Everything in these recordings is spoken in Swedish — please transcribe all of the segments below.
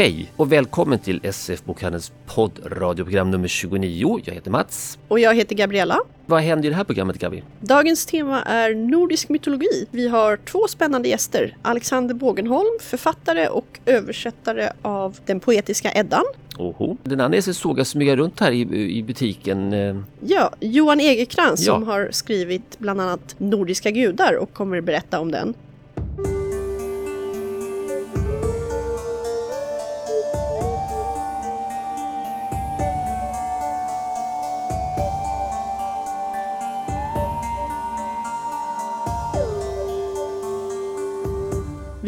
Hej och välkommen till SF-bokhandelns poddradioprogram nummer 29. Jag heter Mats. Och jag heter Gabriella. Vad händer i det här programmet Gabi? Dagens tema är nordisk mytologi. Vi har två spännande gäster. Alexander Bågenholm, författare och översättare av den poetiska Eddan. Oho. Den andra är såg smyga runt här i, i butiken. eh. Ja, Johan Egerkrans Ja. som har skrivit bland annat Nordiska gudar och kommer berätta om den.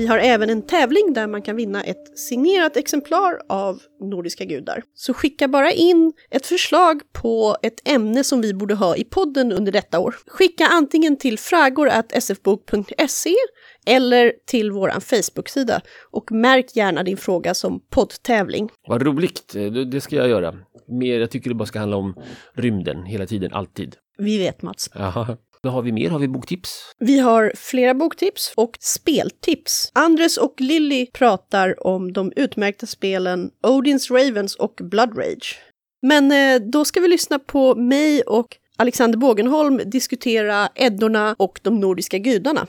Vi har även en tävling där man kan vinna ett signerat exemplar av Nordiska gudar. Så skicka bara in ett förslag på ett ämne som vi borde ha i podden under detta år. Skicka antingen till fragor.sfbok.se eller till vår Facebook-sida och märk gärna din fråga som poddtävling. Vad roligt, det ska jag göra. Mer, jag tycker det bara ska handla om rymden hela tiden, alltid. Vi vet Mats. Jaha. Vad har vi mer? Har vi boktips? Vi har flera boktips och speltips. Andres och Lilly pratar om de utmärkta spelen Odins Ravens och Blood Rage. Men eh, då ska vi lyssna på mig och Alexander Bågenholm diskutera Eddorna och de nordiska gudarna.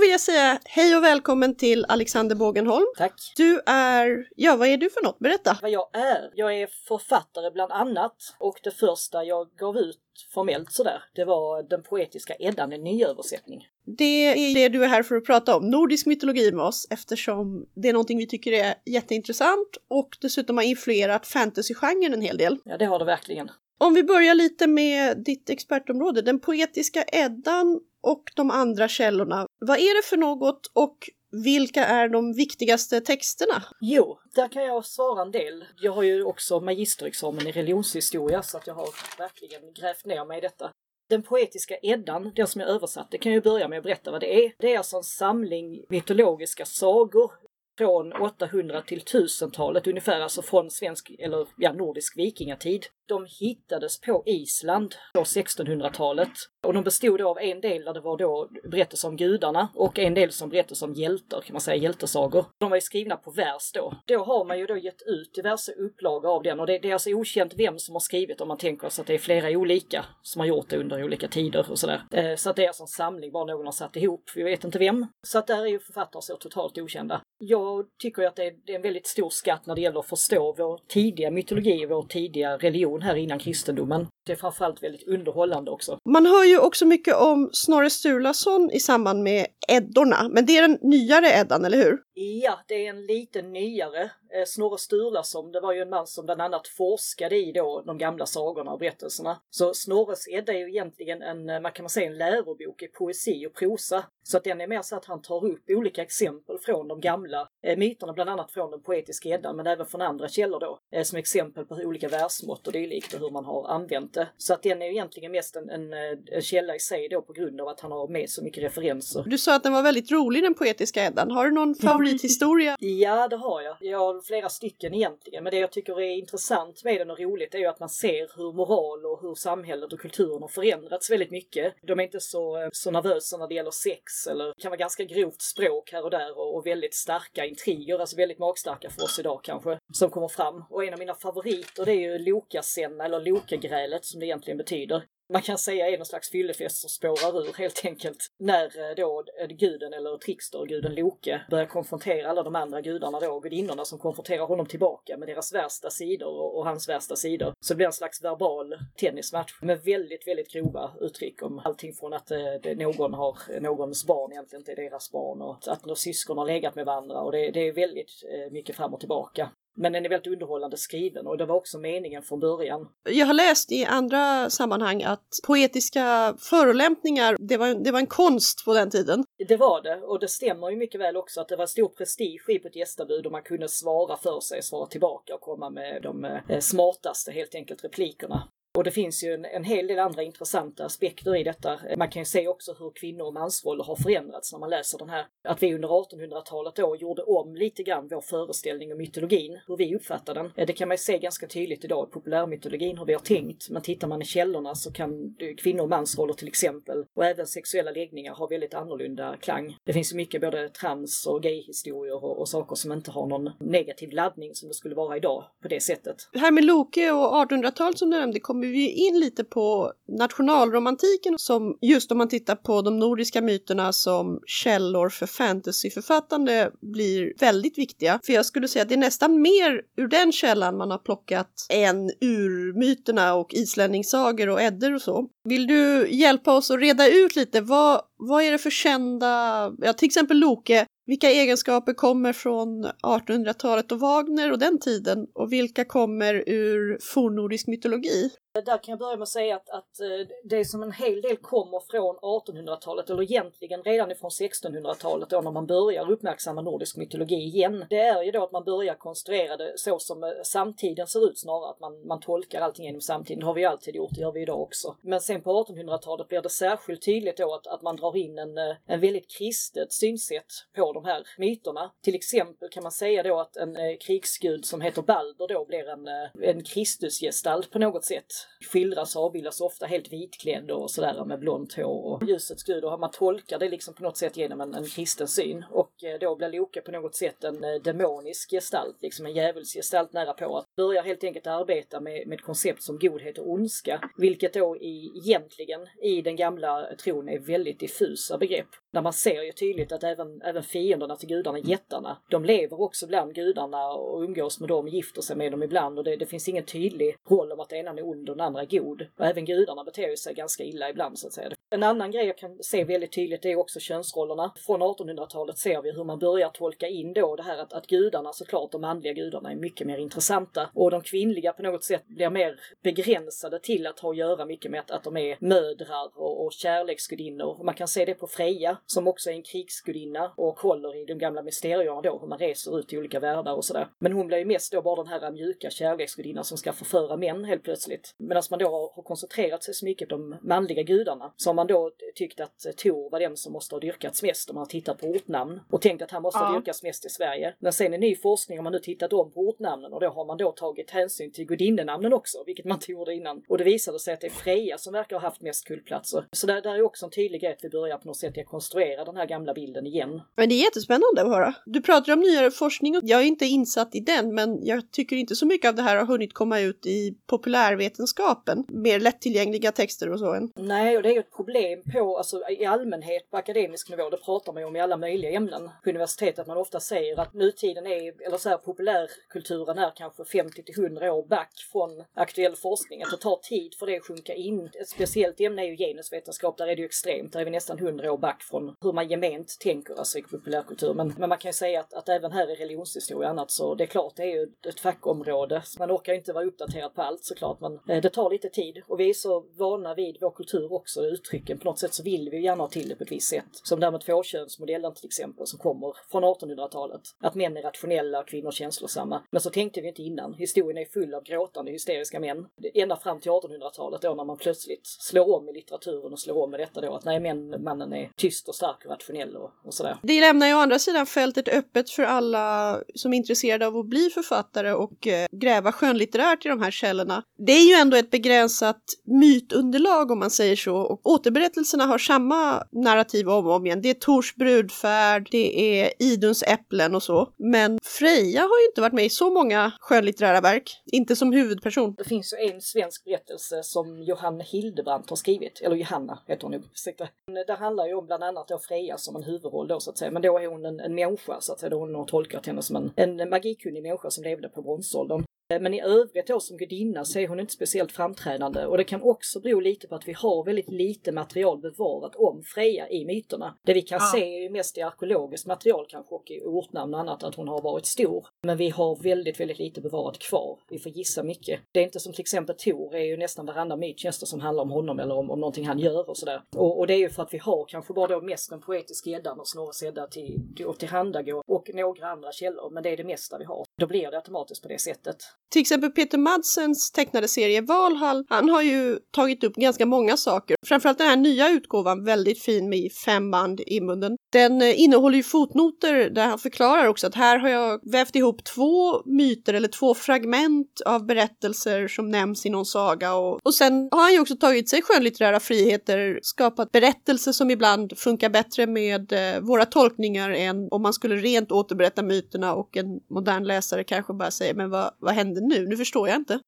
Vill jag säga hej och välkommen till Alexander Bågenholm. Tack. Du är, ja vad är du för något? Berätta! Vad jag är? Jag är författare bland annat och det första jag gav ut formellt sådär, det var den poetiska Eddan, en nyöversättning. Det är det du är här för att prata om, nordisk mytologi med oss, eftersom det är någonting vi tycker är jätteintressant och dessutom har influerat fantasygenren en hel del. Ja, det har det verkligen. Om vi börjar lite med ditt expertområde, den poetiska Eddan och de andra källorna. Vad är det för något och vilka är de viktigaste texterna? Jo, där kan jag svara en del. Jag har ju också magisterexamen i religionshistoria så att jag har verkligen grävt ner mig i detta. Den poetiska Eddan, den som jag översatte, kan jag börja med att berätta vad det är. Det är alltså en samling mytologiska sagor från 800 till 1000-talet ungefär, alltså från svensk eller ja, nordisk vikingatid. De hittades på Island på 1600-talet och de bestod då av en del där det var då berättelser om gudarna och en del som berättelser om hjältar, kan man säga, hjältesagor. De var ju skrivna på vers då. Då har man ju då gett ut diverse upplagor av den och det, det är alltså okänt vem som har skrivit om man tänker sig att det är flera olika som har gjort det under olika tider och sådär. Eh, Så att det är alltså en samling bara någon har satt ihop, vi vet inte vem. Så att där är ju författare så totalt okända. Jag tycker ju att det är, det är en väldigt stor skatt när det gäller att förstå vår tidiga mytologi, vår tidiga religion här innan kristendomen. Det är framförallt väldigt underhållande också. Man hör ju också mycket om Snorre Sturlason i samband med Eddorna, men det är den nyare Eddan, eller hur? Ja, det är en lite nyare. Eh, Snorre Sturlason, det var ju en man som bland annat forskade i då de gamla sagorna och berättelserna. Så Snorres Edda är ju egentligen en, eh, man kan man säga, en lärobok i poesi och prosa. Så att den är mer så att han tar upp olika exempel från de gamla eh, myterna, bland annat från den poetiska Eddan, men även från andra källor då, som exempel på olika versmått och dylikt och hur man har använt det. Så att den är ju egentligen mest en, en, en källa i sig då på grund av att han har med så mycket referenser. Du sa att den var väldigt rolig, den poetiska Eddan. Har du någon favorithistoria? Ja, det har jag. Jag har flera stycken egentligen. Men det jag tycker är intressant med den och roligt är ju att man ser hur moral och hur samhället och kulturen har förändrats väldigt mycket. De är inte så, eh, så nervösa när det gäller sex eller det kan vara ganska grovt språk här och där och, och väldigt starka intriger, alltså väldigt magstarka för oss idag kanske, som kommer fram. Och en av mina favoriter det är ju Lokasenna eller Lokagrälet som det egentligen betyder. Man kan säga är någon slags fyllefest som spårar ur helt enkelt när eh, då eh, guden eller tricksterguden Loke börjar konfrontera alla de andra gudarna då, gudinnorna som konfronterar honom tillbaka med deras värsta sidor och, och hans värsta sidor. Så det blir en slags verbal tennismatch med väldigt, väldigt grova uttryck om allting från att eh, någon har eh, någons barn egentligen inte är deras barn och att några syskon har legat med varandra och det, det är väldigt eh, mycket fram och tillbaka. Men den är väldigt underhållande skriven och det var också meningen från början. Jag har läst i andra sammanhang att poetiska förolämpningar, det var, det var en konst på den tiden. Det var det, och det stämmer ju mycket väl också att det var stor prestige i på ett gästabud och man kunde svara för sig, svara tillbaka och komma med de eh, smartaste helt enkelt replikerna. Och det finns ju en, en hel del andra intressanta aspekter i detta. Man kan ju se också hur kvinnor och mansroller har förändrats när man läser den här. Att vi under 1800-talet då gjorde om lite grann vår föreställning om mytologin, hur vi uppfattar den. Eh, det kan man ju se ganska tydligt idag i populärmytologin hur vi har tänkt. Men tittar man i källorna så kan kvinnor och mansroller till exempel och även sexuella läggningar ha väldigt annorlunda klang. Det finns ju mycket både trans och gayhistorier och, och saker som inte har någon negativ laddning som det skulle vara idag på det sättet. Det här med Loke och 1800-talet som du nämnde kommer vi in lite på nationalromantiken som just om man tittar på de nordiska myterna som källor för fantasyförfattande blir väldigt viktiga. För jag skulle säga att det är nästan mer ur den källan man har plockat än ur myterna och islänningssagor och äddor och så. Vill du hjälpa oss att reda ut lite vad, vad är det för kända, ja till exempel Loke, vilka egenskaper kommer från 1800-talet och Wagner och den tiden och vilka kommer ur fornnordisk mytologi? Eh, där kan jag börja med att säga att, att eh, det som en hel del kommer från 1800-talet, eller egentligen redan ifrån 1600-talet då när man börjar uppmärksamma nordisk mytologi igen, det är ju då att man börjar konstruera det så som eh, samtiden ser ut snarare, att man, man tolkar allting genom samtiden. Det har vi alltid gjort, det gör vi idag också. Men sen på 1800-talet blir det särskilt tydligt då att, att man drar in en, en väldigt kristet synsätt på de här myterna. Till exempel kan man säga då att en krigsgud som heter Balder då blir en, en Kristusgestalt på något sätt skildras och avbildas ofta helt vitklädd och sådär med blont hår och ljusets gud och man tolkar det liksom på något sätt genom en, en kristen syn och eh, då blir Loke på något sätt en eh, demonisk gestalt, liksom en djävulsgestalt nära på. Att börja helt enkelt arbeta med, med ett koncept som godhet och ondska, vilket då i, egentligen i den gamla tron är väldigt diffusa begrepp. Där man ser ju tydligt att även, även fienderna till gudarna, jättarna, de lever också bland gudarna och umgås med dem, gifter sig med dem ibland och det, det finns ingen tydlig roll om att ena är ond och den andra är god. Och även gudarna beter sig ganska illa ibland så att säga. En annan grej jag kan se väldigt tydligt är också könsrollerna. Från 1800-talet ser vi hur man börjar tolka in då det här att, att gudarna såklart, de manliga gudarna är mycket mer intressanta och de kvinnliga på något sätt blir mer begränsade till att ha att göra mycket med att, att de är mödrar och, och kärleksgudinnor. Man kan se det på Freja som också är en krigsgudinna och håller i de gamla mysterierna då hur man reser ut i olika världar och sådär. Men hon blir ju mest då bara den här mjuka kärleksgudinnan som ska förföra män helt plötsligt. Medan man då har koncentrerat sig så mycket på de manliga gudarna så har man då tyckt att Tor var den som måste ha dyrkats mest om man har tittat på ortnamn och tänkt att han måste ja. ha dyrkats mest i Sverige. Men sen i ny forskning har man nu tittat om på ortnamnen och då har man då tagit hänsyn till gudinnenamnen också, vilket man inte gjorde innan. Och det visade sig att det är Freja som verkar ha haft mest kullplatser. Så där, där är också en tydlig grej att vi börjar på något sätt konstruera den här gamla bilden igen. Men det är jättespännande att höra. Du pratar om nyare forskning och jag är inte insatt i den, men jag tycker inte så mycket av det här har hunnit komma ut i populärvetenskapen mer lättillgängliga texter och så än. Nej, och det är ju ett problem problem på, alltså i allmänhet på akademisk nivå, det pratar man ju om i alla möjliga ämnen på universitetet, att man ofta säger att nutiden är, eller så här populärkulturen är kanske 50 till 100 år back från aktuell forskning. Att det tar tid för det att sjunka in. Ett speciellt ämne är ju genusvetenskap, där är det ju extremt, där är vi nästan 100 år back från hur man gement tänker alltså i populärkultur. Men, men man kan ju säga att, att även här i religionshistoria och annat så det är klart, det är ju ett fackområde. Man orkar inte vara uppdaterad på allt såklart, men eh, det tar lite tid och vi är så vana vid vår kultur också, stycken. På något sätt så vill vi gärna ha till det på ett visst sätt. Som det här med tvåkönsmodellen till exempel som kommer från 1800-talet. Att män är rationella och kvinnor känslosamma. Men så tänkte vi inte innan. Historien är full av gråtande hysteriska män. Ända fram till 1800-talet då när man plötsligt slår om i litteraturen och slår om med detta då att nej, män, mannen är tyst och stark och rationell och, och sådär. Det lämnar ju å andra sidan fältet öppet för alla som är intresserade av att bli författare och eh, gräva skönlitterärt i de här källorna. Det är ju ändå ett begränsat mytunderlag om man säger så. Och återberättelserna har samma narrativ om och om igen. Det är Tors brudfärd, det är Iduns äpplen och så. Men Freja har ju inte varit med i så många skönlitterära verk. Inte som huvudperson. Det finns ju en svensk berättelse som Johanna Hildebrandt har skrivit, eller Johanna heter hon nu, ursäkta. Det handlar ju om bland annat då Freja som en huvudroll då så att säga, men då är hon en, en människa så att säga, då hon har tolkat henne som en, en magikunnig människa som levde på bronsåldern. Eh, men i övrigt då som gudinna så är hon inte speciellt framträdande och det kan också bero lite på att vi har väldigt lite material bevarat om Freja i myterna. Det vi kan ja. se är ju mest i arkeologiskt material kanske och i ortnamn och annat att hon har varit stor. Men vi har väldigt, väldigt lite bevarat kvar. Vi får gissa mycket. Det är inte som till exempel Tor är ju nästan varandra myt känns det som handlar om honom eller om, om någonting han gör och sådär. Och, och det är ju för att vi har kanske bara då mest den poetiska Eddan och Snorres Edda till, till, tillhandagå och några andra källor, men det är det mesta vi har. Då blir det automatiskt på det sättet. Till exempel Peter Madsens tecknade serie Valhall, han har ju tagit upp ganska många saker. Framförallt den här nya utgåvan, väldigt fin med fem band inbunden. Den eh, innehåller ju fotnoter där han förklarar också att här har jag vävt ihop två myter eller två fragment av berättelser som nämns i någon saga och, och sen har han ju också tagit sig skönlitterära friheter, skapat berättelser som ibland funkar bättre med eh, våra tolkningar än om man skulle rent återberätta myterna och en modern läsare kanske bara säger men vad, vad hände nu? Nu förstår jag inte.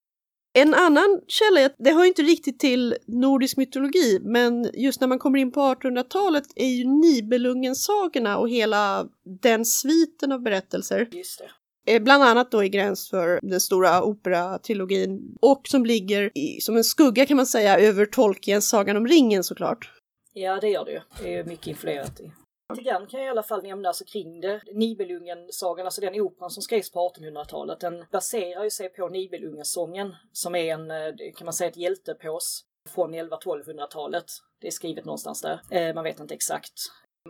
En annan källa, det hör inte riktigt till nordisk mytologi, men just när man kommer in på 1800-talet är ju Nibelungensagorna och hela den sviten av berättelser. Eh, Bland annat då i gräns för den stora operatrilogin och som ligger i, som en skugga kan man säga över Tolkiens Sagan om ringen såklart. Ja, det gör det ju. Det är mycket influerat i. Lite grann kan jag i alla fall nämna alltså kring det. Nibelungen-sagan, alltså den operan som skrevs på 1800-talet, den baserar ju sig på Nibelungensången som är en, eh, kan man säga, ett hjältepås från 11-1200-talet. Det är skrivet någonstans där. Eh, man vet inte exakt.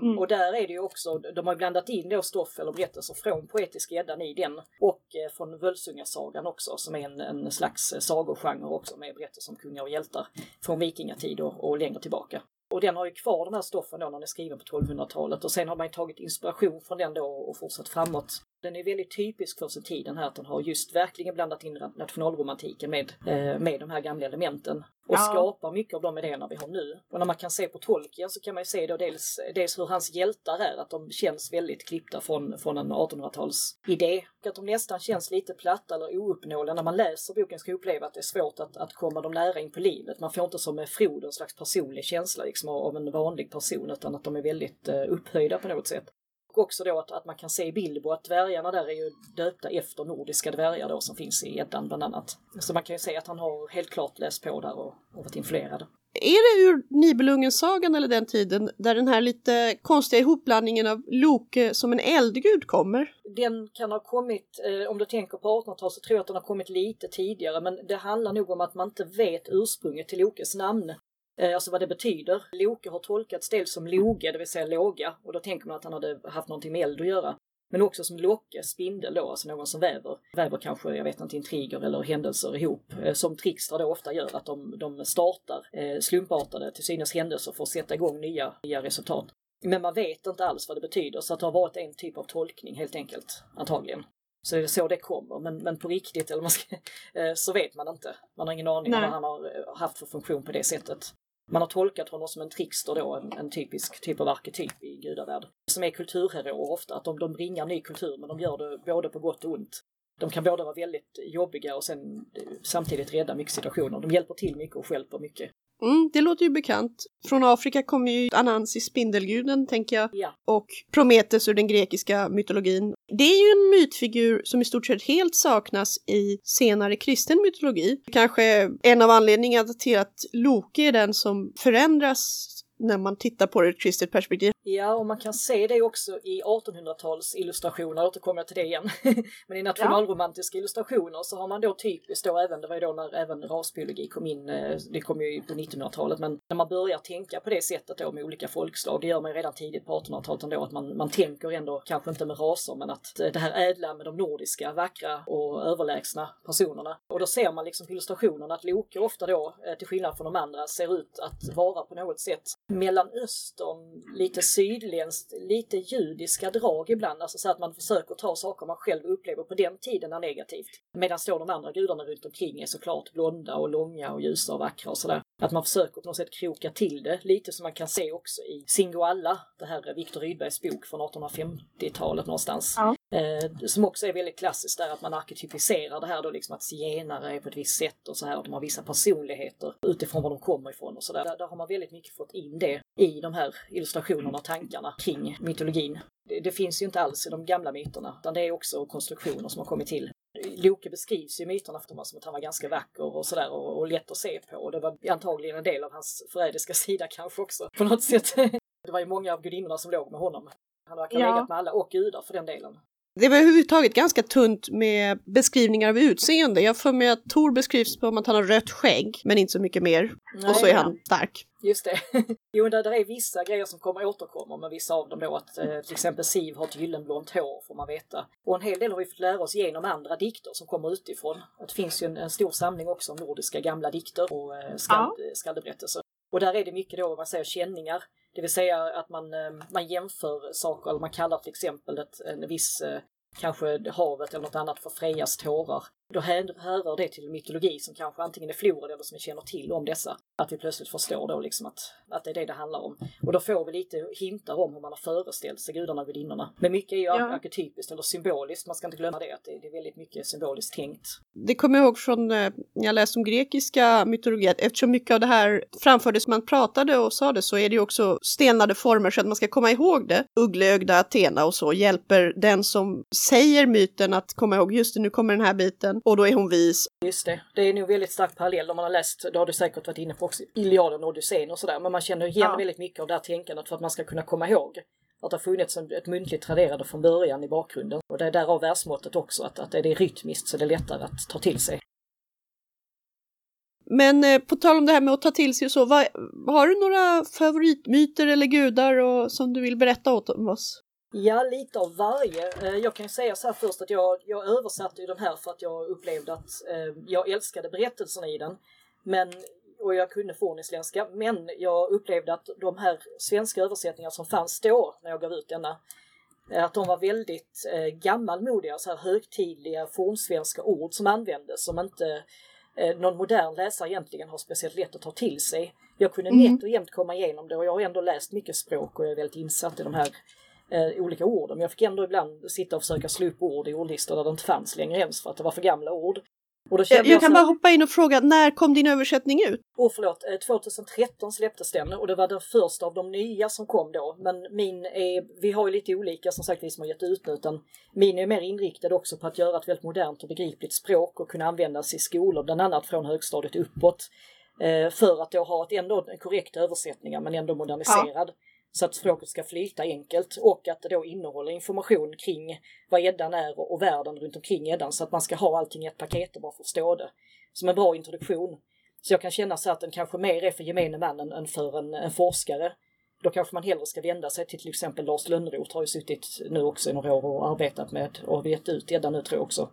Mm. Och där är det ju också, de har ju blandat in då stoff eller berättelser från Poetiska Eddan i den och eh, från Völsungasagan också som är en, en slags sagogenre också med berättelser om kungar och hjältar från vikingatid och, och längre tillbaka. Och den har ju kvar den här stoffen då när den är skriven på 1200-talet och sen har man ju tagit inspiration från den då och fortsatt framåt. Den är väldigt typisk för sin tid den här att den har just verkligen blandat in nationalromantiken med, eh, med de här gamla elementen och Ja. skapar mycket av de idéerna vi har nu. Och när man kan se på Tolkien så kan man ju se då dels, dels hur hans hjältar är, att de känns väldigt klippta från, från en 1800-tals idé. Och att de nästan känns lite platta eller ouppnåeliga. När man läser boken ska uppleva att det är svårt att, att komma dem nära in på livet. Man får inte som med Frodo en slags personlig känsla liksom, av av en vanlig person utan att de är väldigt eh, upphöjda på något sätt. Och också då att, att man kan se i Bilbo att dvärgarna där är ju döpta efter nordiska dvärgar då som finns i Eddan bland annat. Så man kan ju se att han har helt klart läst på där och, och varit influerad. Är det ur Nibelungensagan eller den tiden där den här lite konstiga ihopblandningen av Loke som en eldgud kommer? Den kan ha kommit, eh, om du tänker på 1800-talet så tror jag att den har kommit lite tidigare men det handlar nog om att man inte vet ursprunget till Lokes namn. Eh, Alltså vad det betyder. Loke har tolkats dels som loge, det vill säga låga, och då tänker man att han hade haft någonting med eld att göra. Men också som locke, spindel då, alltså någon som väver. Väver kanske, jag vet inte, intriger eller händelser ihop. eh, Som trickstrar då ofta gör, att de, de startar eh, slumpartade till synes händelser för att sätta igång nya, nya resultat. Men man vet inte alls vad det betyder, så att det har varit en typ av tolkning helt enkelt, antagligen. Så det är så det kommer, men, men på riktigt, eller man ska, så vet man inte. Man har ingen aning om Nej. vad han har haft för funktion på det sättet. Man har tolkat honom som en trickster då, en, en typisk typ av arketyp i gudavärlden. Som är kulturheroer ofta, att de, de bringar ny kultur men de gör det både på gott och ont. De kan både vara väldigt jobbiga och sen samtidigt rädda mycket situationer. De hjälper till mycket och stjälper mycket. Mm, det låter ju bekant. Från Afrika kommer ju Anansi, spindelguden, tänker jag, Ja, och Prometheus ur den grekiska mytologin. Det är ju en mytfigur som i stort sett helt saknas i senare kristen mytologi. Kanske en av anledningarna till att Loke är den som förändras när man tittar på det ur ett kristet perspektiv. Ja, och man kan se det också i 1800-tals illustrationer, återkommer jag till det igen. Men i nationalromantiska illustrationer så har man då typiskt då även, det var ju då när även rasbiologi kom in, eh, det kom ju på 1900-talet, men när man börjar tänka på det sättet då med olika folkslag, det gör man ju redan tidigt på 1800-talet ändå, att man, man tänker ändå, kanske inte med raser, men att eh, det här ädla med de nordiska, vackra och överlägsna personerna. Och då ser man liksom på illustrationerna att Loke ofta då, eh, till skillnad från de andra, ser ut att vara på något sätt Mellanöstern, lite sydländskt, lite judiska drag ibland. Alltså så att man försöker ta saker man själv upplever på den tiden är negativt. Medan då de andra gudarna runt omkring är såklart blonda och långa och ljusa och vackra och sådär. Att man försöker på något sätt kroka till det, lite som man kan se också i Singoalla, det här Viktor Rydbergs bok från 1850-talet någonstans. Ja. Eh, som också är väldigt klassiskt där, att man arketypiserar det här då liksom att zigenare är på ett visst sätt och så här, att de har vissa personligheter utifrån var de kommer ifrån och sådär. Där, där har man väldigt mycket fått in det i de här illustrationerna och tankarna kring mytologin. Det, det finns ju inte alls i de gamla myterna, utan det är också konstruktioner som har kommit till. Loke beskrivs ju i myterna för som att han var ganska vacker och sådär och, och lätt att se på. Och det var antagligen en del av hans förrädiska sida kanske också på något sätt. Det var ju många av gudinnorna som låg med honom. Han verkar ha Ja. legat med alla och gudar för den delen. Det var överhuvudtaget ganska tunt med beskrivningar av utseende. Jag får mig att Tor beskrivs som att han har rött skägg, men inte så mycket mer. och så är Nej, han stark. Just det. jo, där, där är vissa grejer som kommer återkomma med vissa av dem då. Att eh, till exempel Siv har ett gyllenblont hår får man veta. Och en hel del har vi fått lära oss genom andra dikter som kommer utifrån. Det finns ju en, en stor samling också av nordiska gamla dikter och eh, skald, ja. skaldeberättelser. Och där är det mycket då, man säger, känningar. Det vill säga att man, eh, man jämför saker, eller man kallar till exempel ett, en viss eh, kanske havet eller något annat för Frejas tårar. Då härrör det till mytologi som kanske antingen är förlorad eller som vi känner till om dessa. Att vi plötsligt förstår då liksom att, att det är det det handlar om. Och då får vi lite hintar om hur man har föreställt sig gudarna och gudinnorna. Men mycket är ju ja. arketypiskt eller symboliskt, man ska inte glömma det, att det, är väldigt mycket symboliskt tänkt. Det kommer jag ihåg från när eh, jag läste om grekiska mytologi, att eftersom mycket av det här framfördes, man pratade och sa det, så är det ju också stenade former så att man ska komma ihåg det. Uggleögda Athena och så hjälper den som säger myten att komma ihåg, just det, nu kommer den här biten och då är hon vis. Just det, det är nog väldigt stark parallell om man har läst, det har du säkert varit inne på också, Iliaden och Odysseen och sådär, men man känner igen ja. väldigt mycket av det här tänkandet för att man ska kunna komma ihåg att det har funnits ett muntligt traderande från början i bakgrunden. Och det är därav världsmåttet också, att, att det är rytmiskt så det är lättare att ta till sig. Men eh, på tal om det här med att ta till sig och så, vad, har du några favoritmyter eller gudar och, som du vill berätta åt oss? Ja, lite av varje. Eh, jag kan säga så här först att jag, jag översatte ju den här för att jag upplevde att eh, jag älskade berättelserna i den. Men, och jag kunde fornisländska, men jag upplevde att de här svenska översättningarna som fanns då när jag gav ut denna, eh, att de var väldigt eh, gammalmodiga, så här högtidliga fornsvenska ord som användes som inte eh, någon modern läsare egentligen har speciellt lätt att ta till sig. Jag kunde mm. nätt och jämnt komma igenom det och jag har ändå läst mycket språk och jag är väldigt insatt i de här eh, olika ord. Men jag fick ändå ibland sitta och försöka slå upp ord i ordlistor där det inte fanns längre ens för att det var för gamla ord. Och då jag, jag kan bara hoppa in och fråga, när kom din översättning ut? Åh oh, förlåt, 2013 eh, släpptes den och det var den första av de nya som kom då. Men min är, vi har ju lite olika som sagt vi som har gett ut nu, utan min är mer inriktad också på att göra ett väldigt modernt och begripligt språk och kunna användas i skolor, bland annat från högstadiet uppåt. Eh, för att då ha ett ändå korrekt översättning men ändå moderniserad. Ja så att språket ska flyta enkelt och att det då innehåller information kring vad Eddan är och, världen runt omkring Eddan så att man ska ha allting i ett paket och bara förstå det. Som en bra introduktion. Så jag kan känna så att den kanske mer är för gemene mannen än för en, en forskare. Då kanske man hellre ska vända sig till till exempel Lars Lönnroth har ju suttit nu också i några år och arbetat med och har gett ut gäddan nu tror jag också.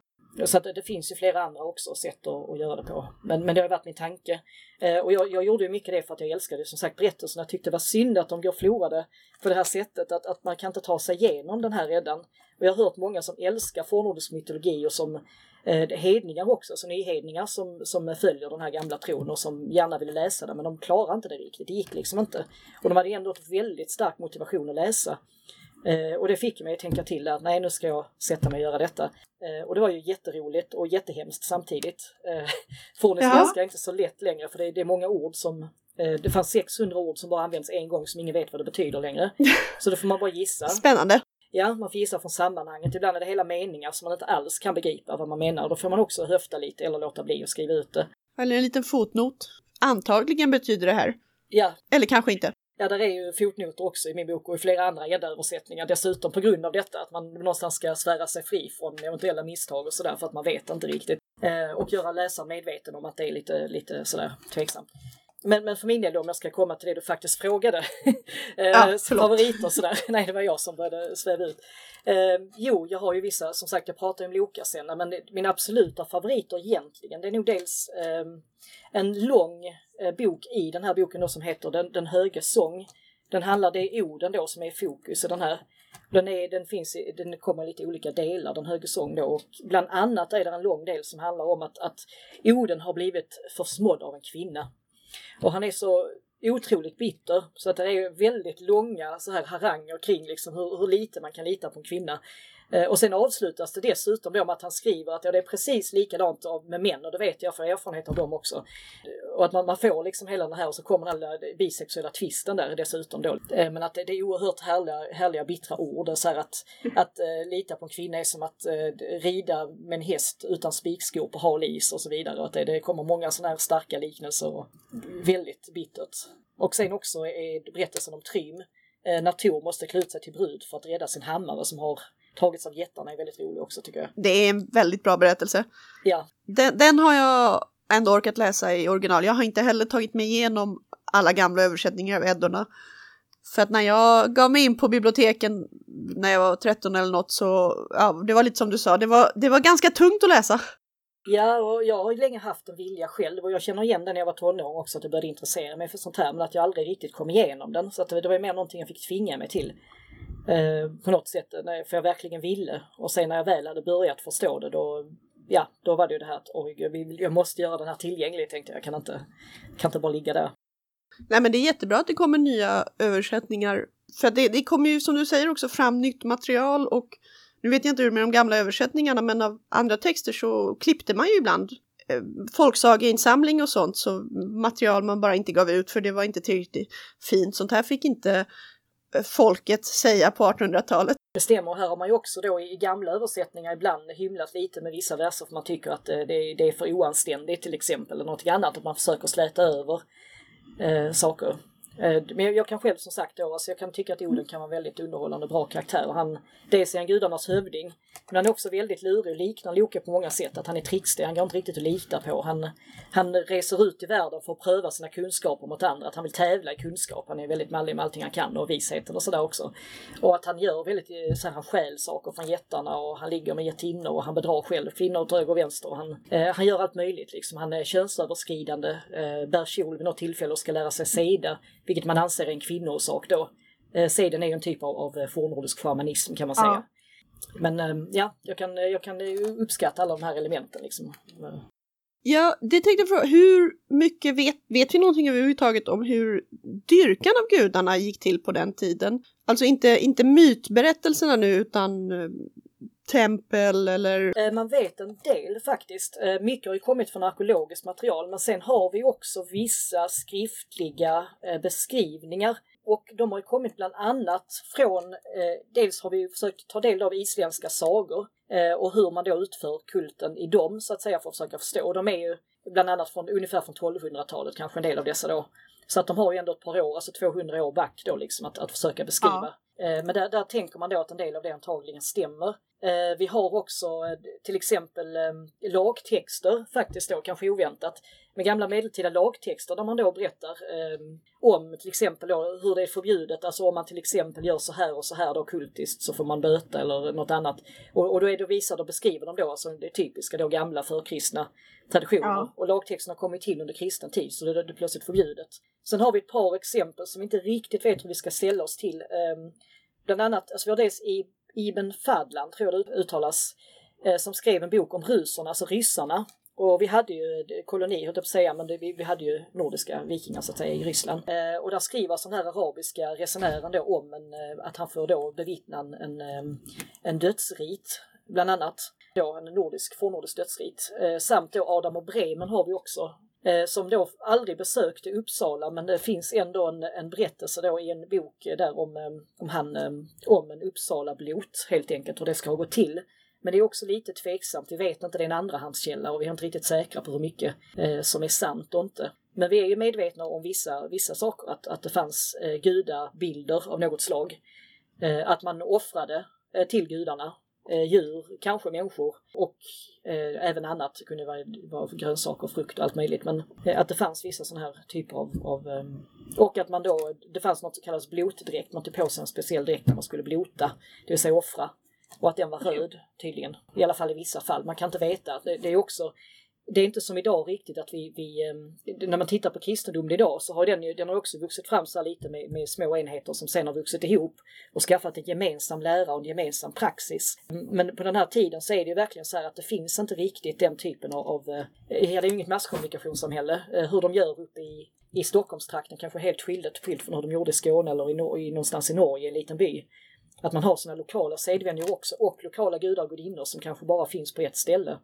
Så att det finns ju flera andra också sätt att, att göra det på. Men, men det har varit min tanke. Eh, och jag, jag gjorde ju mycket det för att jag älskade som sagt berättelserna. Jag tyckte det var synd att de går förlorade på det här sättet. Att, att man kan inte ta sig igenom den här redan. Och jag har hört många som älskar fornnordisk mytologi och som eh, hedningar också, så nyhedningar som, som följer den här gamla tron och som gärna ville läsa det men de klarar inte det riktigt. Det gick liksom inte. Och de hade ändå ett väldigt stark motivation att läsa. Eh, och det fick mig att tänka till att nej nu ska jag sätta mig och göra detta. Eh, och det var ju jätteroligt och jättehemskt samtidigt. Eh, Fornes svenska är inte så lätt längre för det är, det är många ord som eh, det fanns 600 ord som bara används en gång som ingen vet vad det betyder längre. Så då får man bara gissa. Spännande! Ja, man får gissa från sammanhanget. Ibland är det hela meningar som man inte alls kan begripa vad man menar. Då får man också höfta lite eller låta bli att skriva ut det. Eller en liten fotnot. Antagligen betyder det här. Ja. Eller kanske inte. Ja, där är ju fotnoter också i min bok och i flera andra Edda-översättningar. Dessutom på grund av detta, att man någonstans ska svära sig fri från eventuella misstag och sådär för att man vet inte riktigt. Eh, och göra läsaren medveten om att det är lite, lite sådär tveksamt. Men, men för min del då, om jag ska komma till det du faktiskt frågade. eh, ja, favoriter sådär. Nej, det var jag som började sväva ut. Eh, jo, jag har ju vissa, som sagt jag pratar om Loka-scenen, men det, mina absoluta favoriter egentligen, det är nog dels eh, en lång eh, bok i den här boken då som heter Den, den höge sång. Den handlar, det är orden då som är i fokus i den här. Den, är, den, finns i, den kommer i lite olika delar, den höge sång då. Och bland annat är det en lång del som handlar om att, att Oden har blivit försmådd av en kvinna. Och han är så otroligt bitter så att det är väldigt långa så här haranger kring liksom hur, hur lite man kan lita på en kvinna. Eh, och sen avslutas det dessutom då med att han skriver att ja, det är precis likadant med män och det vet jag för erfarenhet av dem också. Och att man, man får liksom hela den här och så kommer den här bisexuella twisten där dessutom då. Eh, men att det, det är oerhört härliga, härliga bittra ord. Så att, att uh, lita på en kvinna är som att uh, rida med en häst utan spikskor på hal is och så vidare. Att det, det kommer många sådana här starka liknelser och väldigt bittert. Och sen också är berättelsen om Trym när Tor måste klä ut sig till brud för att rädda sin hammare som har tagits av jättarna är väldigt rolig också tycker jag. Det är en väldigt bra berättelse. Ja. Den, den har jag ändå orkat läsa i original. Jag har inte heller tagit mig igenom alla gamla översättningar av Eddorna. För att när jag gav mig in på biblioteken när jag var 13 eller något så, ja, det var lite som du sa, det var, det var ganska tungt att läsa. Ja, och jag har länge haft en vilja själv och jag känner igen den när jag var tonåring också att jag började intressera mig för sånt här men att jag aldrig riktigt kom igenom den. Så att det var mer någonting jag fick tvinga mig till. Eh, på något sätt, eh, för jag verkligen ville. Och sen när jag väl hade börjat förstå det då, ja, då var det ju det här att oj, jag, måste göra den här tillgänglig tänkte jag. Jag kan inte, kan inte bara ligga där. Nej men det är jättebra att det kommer nya översättningar. För det, det kommer ju som du säger också fram nytt material och nu vet jag inte hur med de gamla översättningarna men av andra texter så klippte man ju ibland eh, folksageinsamling och sånt så material man bara inte gav ut för det var inte tillräckligt fint. Sånt här fick inte Eh, folket säga på 1800-talet. Det stämmer, här har man ju också då i gamla översättningar ibland hymlat lite med vissa verser för man tycker att eh, det är för oanständigt till exempel eller något annat, att man försöker släta över eh, saker. Eh, men jag kan själv som sagt då, alltså jag kan tycka att Oden kan vara väldigt underhållande bra karaktär. Han, dels är han gudarnas hövding, men han är också väldigt lurig och liknar Loke på många sätt. Att han är trixig, han går inte riktigt att lita på. Han, han reser ut i världen för att pröva sina kunskaper mot andra. Att han vill tävla i kunskap. Han är väldigt mallig med allting han kan och visheten och sådär också. Och att han gör väldigt, eh, så här, han stjäl saker från jättarna och han ligger med jättinnor och han bedrar själv kvinnor åt höger och vänster. Han, eh, han gör allt möjligt liksom. Han är könsöverskridande, eh, bär kjol vid något tillfälle och ska lära sig seda vilket man anser är en kvinnosak då. Eh, seden är ju en typ av, av fornnordisk shamanism kan man säga. Ja. Men eh, ja, jag kan, jag kan uppskatta alla de här elementen liksom. Ja, det tänkte jag fråga, hur mycket vet, vet vi någonting överhuvudtaget om hur dyrkan av gudarna gick till på den tiden? Alltså inte, inte mytberättelserna nu utan eh, tempel eller? Eh, man vet en del faktiskt. Eh, mycket har ju kommit från arkeologiskt material men sen har vi också vissa skriftliga eh, beskrivningar och de har ju kommit bland annat från, dels har vi försökt ta del av isländska sagor och hur man då utför kulten i dem så att säga för att försöka förstå. De är ju bland annat från ungefär från 1200-talet kanske en del av dessa då. Så att de har ju ändå ett par år, alltså 200 år back då liksom att, att försöka beskriva. Ja. Eh, men där, där tänker man då att en del av det antagligen stämmer. Eh, vi har också eh, till exempel lagtexter, faktiskt då kanske oväntat, med gamla medeltida lagtexter där man då berättar om till exempel då, hur det är förbjudet, alltså om man till exempel gör så här och så här då kultiskt så får man böta eller något annat. Och, och då är det visade och beskriver de då alltså det typiska då gamla förkristna traditioner. Ja. Och lagtexterna kommer till under kristen tid så det är plötsligt förbjudet. Sen har vi ett par exempel som vi inte riktigt vet hur vi ska ställa oss till. Bland annat, alltså vi har dels i Ibn Fadlan, tror jag det uttalas, eh, som skrev en bok om ruserna, alltså ryssarna. Och vi hade ju koloni, höll jag på att säga, men det, vi, vi, hade ju nordiska vikingar så att säga i Ryssland. Eh, och där skriver sån här arabiska resenären då om en, eh, att han får då bevittna en, en, eh, en dödsrit, bland annat då en nordisk, fornnordisk dödsrit. Eh, samt då Adam och Bremen har vi också eh, som då aldrig besökte Uppsala men det finns ändå en, en berättelse då i en bok där om, om, han, om en Uppsala blot helt enkelt hur det ska ha gått till. Men det är också lite tveksamt, vi vet inte, det är en andrahandskälla och vi är inte riktigt säkra på hur mycket eh, som är sant och inte. Men vi är ju medvetna om vissa, vissa saker, att, att det fanns eh, gudabilder av något slag. Eh, att man offrade eh, till gudarna eh, djur, kanske människor och eh, även annat. Det kunde vara, vara grönsaker, frukt och allt möjligt. Men eh, att det fanns vissa sådana här typer av, av eh, och att man då, det fanns något som kallas blotdräkt, man tog på sig en speciell dräkt när man skulle blota, det vill säga offra. Och att den var röd tydligen, i alla fall i vissa fall. Man kan inte veta. Det, det är också det är inte som idag riktigt att vi, vi eh, när man tittar på kristendomen idag så har den ju, den har också vuxit fram så lite med, med små enheter som sen har vuxit ihop och skaffat en gemensam lära och en gemensam praxis. Men på den här tiden så är det ju verkligen så här att det finns inte riktigt den typen av, av eh, det är ju inget masskommunikationssamhälle, eh, hur de gör uppe i, i Stockholmstrakten kanske helt skilt, skilt från hur de gjorde i Skåne eller i, i, någonstans i Norge, en liten by. Att man har sina lokala sedvänjor också och lokala gudar och gudinnor som kanske bara finns på ett ställe.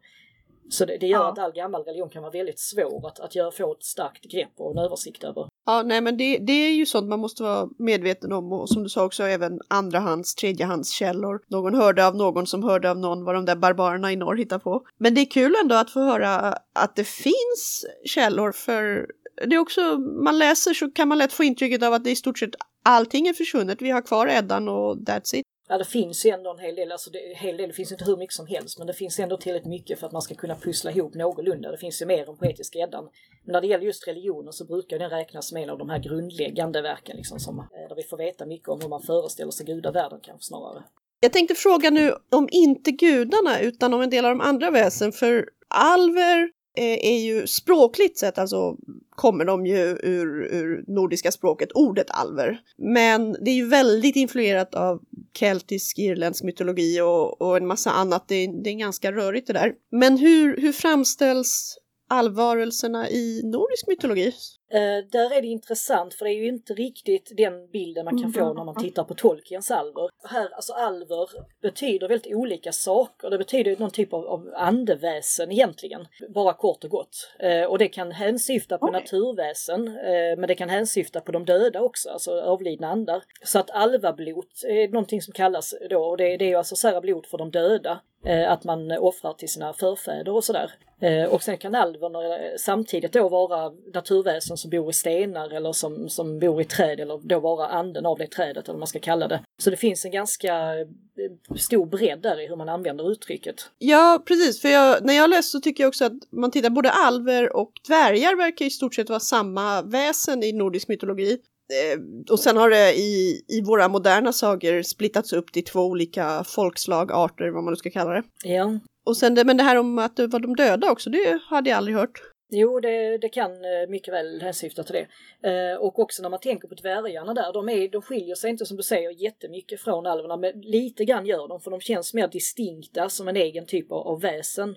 Så det, det gör ja. att all gammal religion kan vara väldigt svår att, att göra, få ett starkt grepp och en översikt över. Ja, nej men det, det är ju sånt man måste vara medveten om och som du sa också även andrahands, tredjehandskällor. Någon hörde av någon som hörde av någon vad de där barbarerna i norr hittar på. Men det är kul ändå att få höra att det finns källor för det är också, man läser så kan man lätt få intrycket av att det i stort sett allting är försvunnet. Vi har kvar Eddan och that's it. Ja, det finns ju ändå en hel del, alltså det, hel del, det finns inte hur mycket som helst, men det finns ändå tillräckligt mycket för att man ska kunna pussla ihop någorlunda. Det finns ju mer än poetiska eddan. Men när det gäller just religionen så brukar den räknas som en av de här grundläggande verken, liksom, som, eh, där vi får veta mycket om hur man föreställer sig gudavärlden kanske snarare. Jag tänkte fråga nu om inte gudarna utan om en del av de andra väsen, för alver eh, är ju språkligt sett, alltså kommer de ju ur, ur nordiska språket, ordet alver. Men det är ju väldigt influerat av keltisk, irländsk mytologi och, och en massa annat. Det, det är ganska rörigt det där. Men hur, hur framställs allvarelserna i nordisk mytologi? Eh, där är det intressant för det är ju inte riktigt den bilden man kan få när man tittar på Tolkiens alver. Här, alltså alver betyder väldigt olika saker. Det betyder någon typ av, av andeväsen egentligen, bara kort och gott. Eh, och det kan hänsyfta på Okej. naturväsen, eh, men det kan hänsyfta på de döda också, alltså avlidna andar. Så att alvablot är någonting som kallas då, och det, det är ju alltså sära blod för de döda. Eh, att man offrar till sina förfäder och sådär. Eh, och sen kan alverna eh, samtidigt då vara naturväsen som bor i stenar eller som, som bor i träd eller då vara anden av det trädet eller vad man ska kalla det. Så det finns en ganska eh, stor bredd där i hur man använder uttrycket. Ja, precis. För jag, när jag läst så tycker jag också att man tittar både alver och dvärgar verkar i stort sett vara samma väsen i nordisk mytologi. Eh, och sen har det i, i våra moderna sagor splittats upp till två olika folkslag, arter, vad man nu ska kalla det. Ja, Och sen det, men det här om att det var de döda också, det hade jag aldrig hört. Jo, det, det kan eh, mycket väl hänsyfta till det. Eh, och också när man tänker på dvärgarna där, de, är, de skiljer sig inte som du säger jättemycket från alverna, men lite grann gör de, för de känns mer distinkta som en egen typ av, av väsen.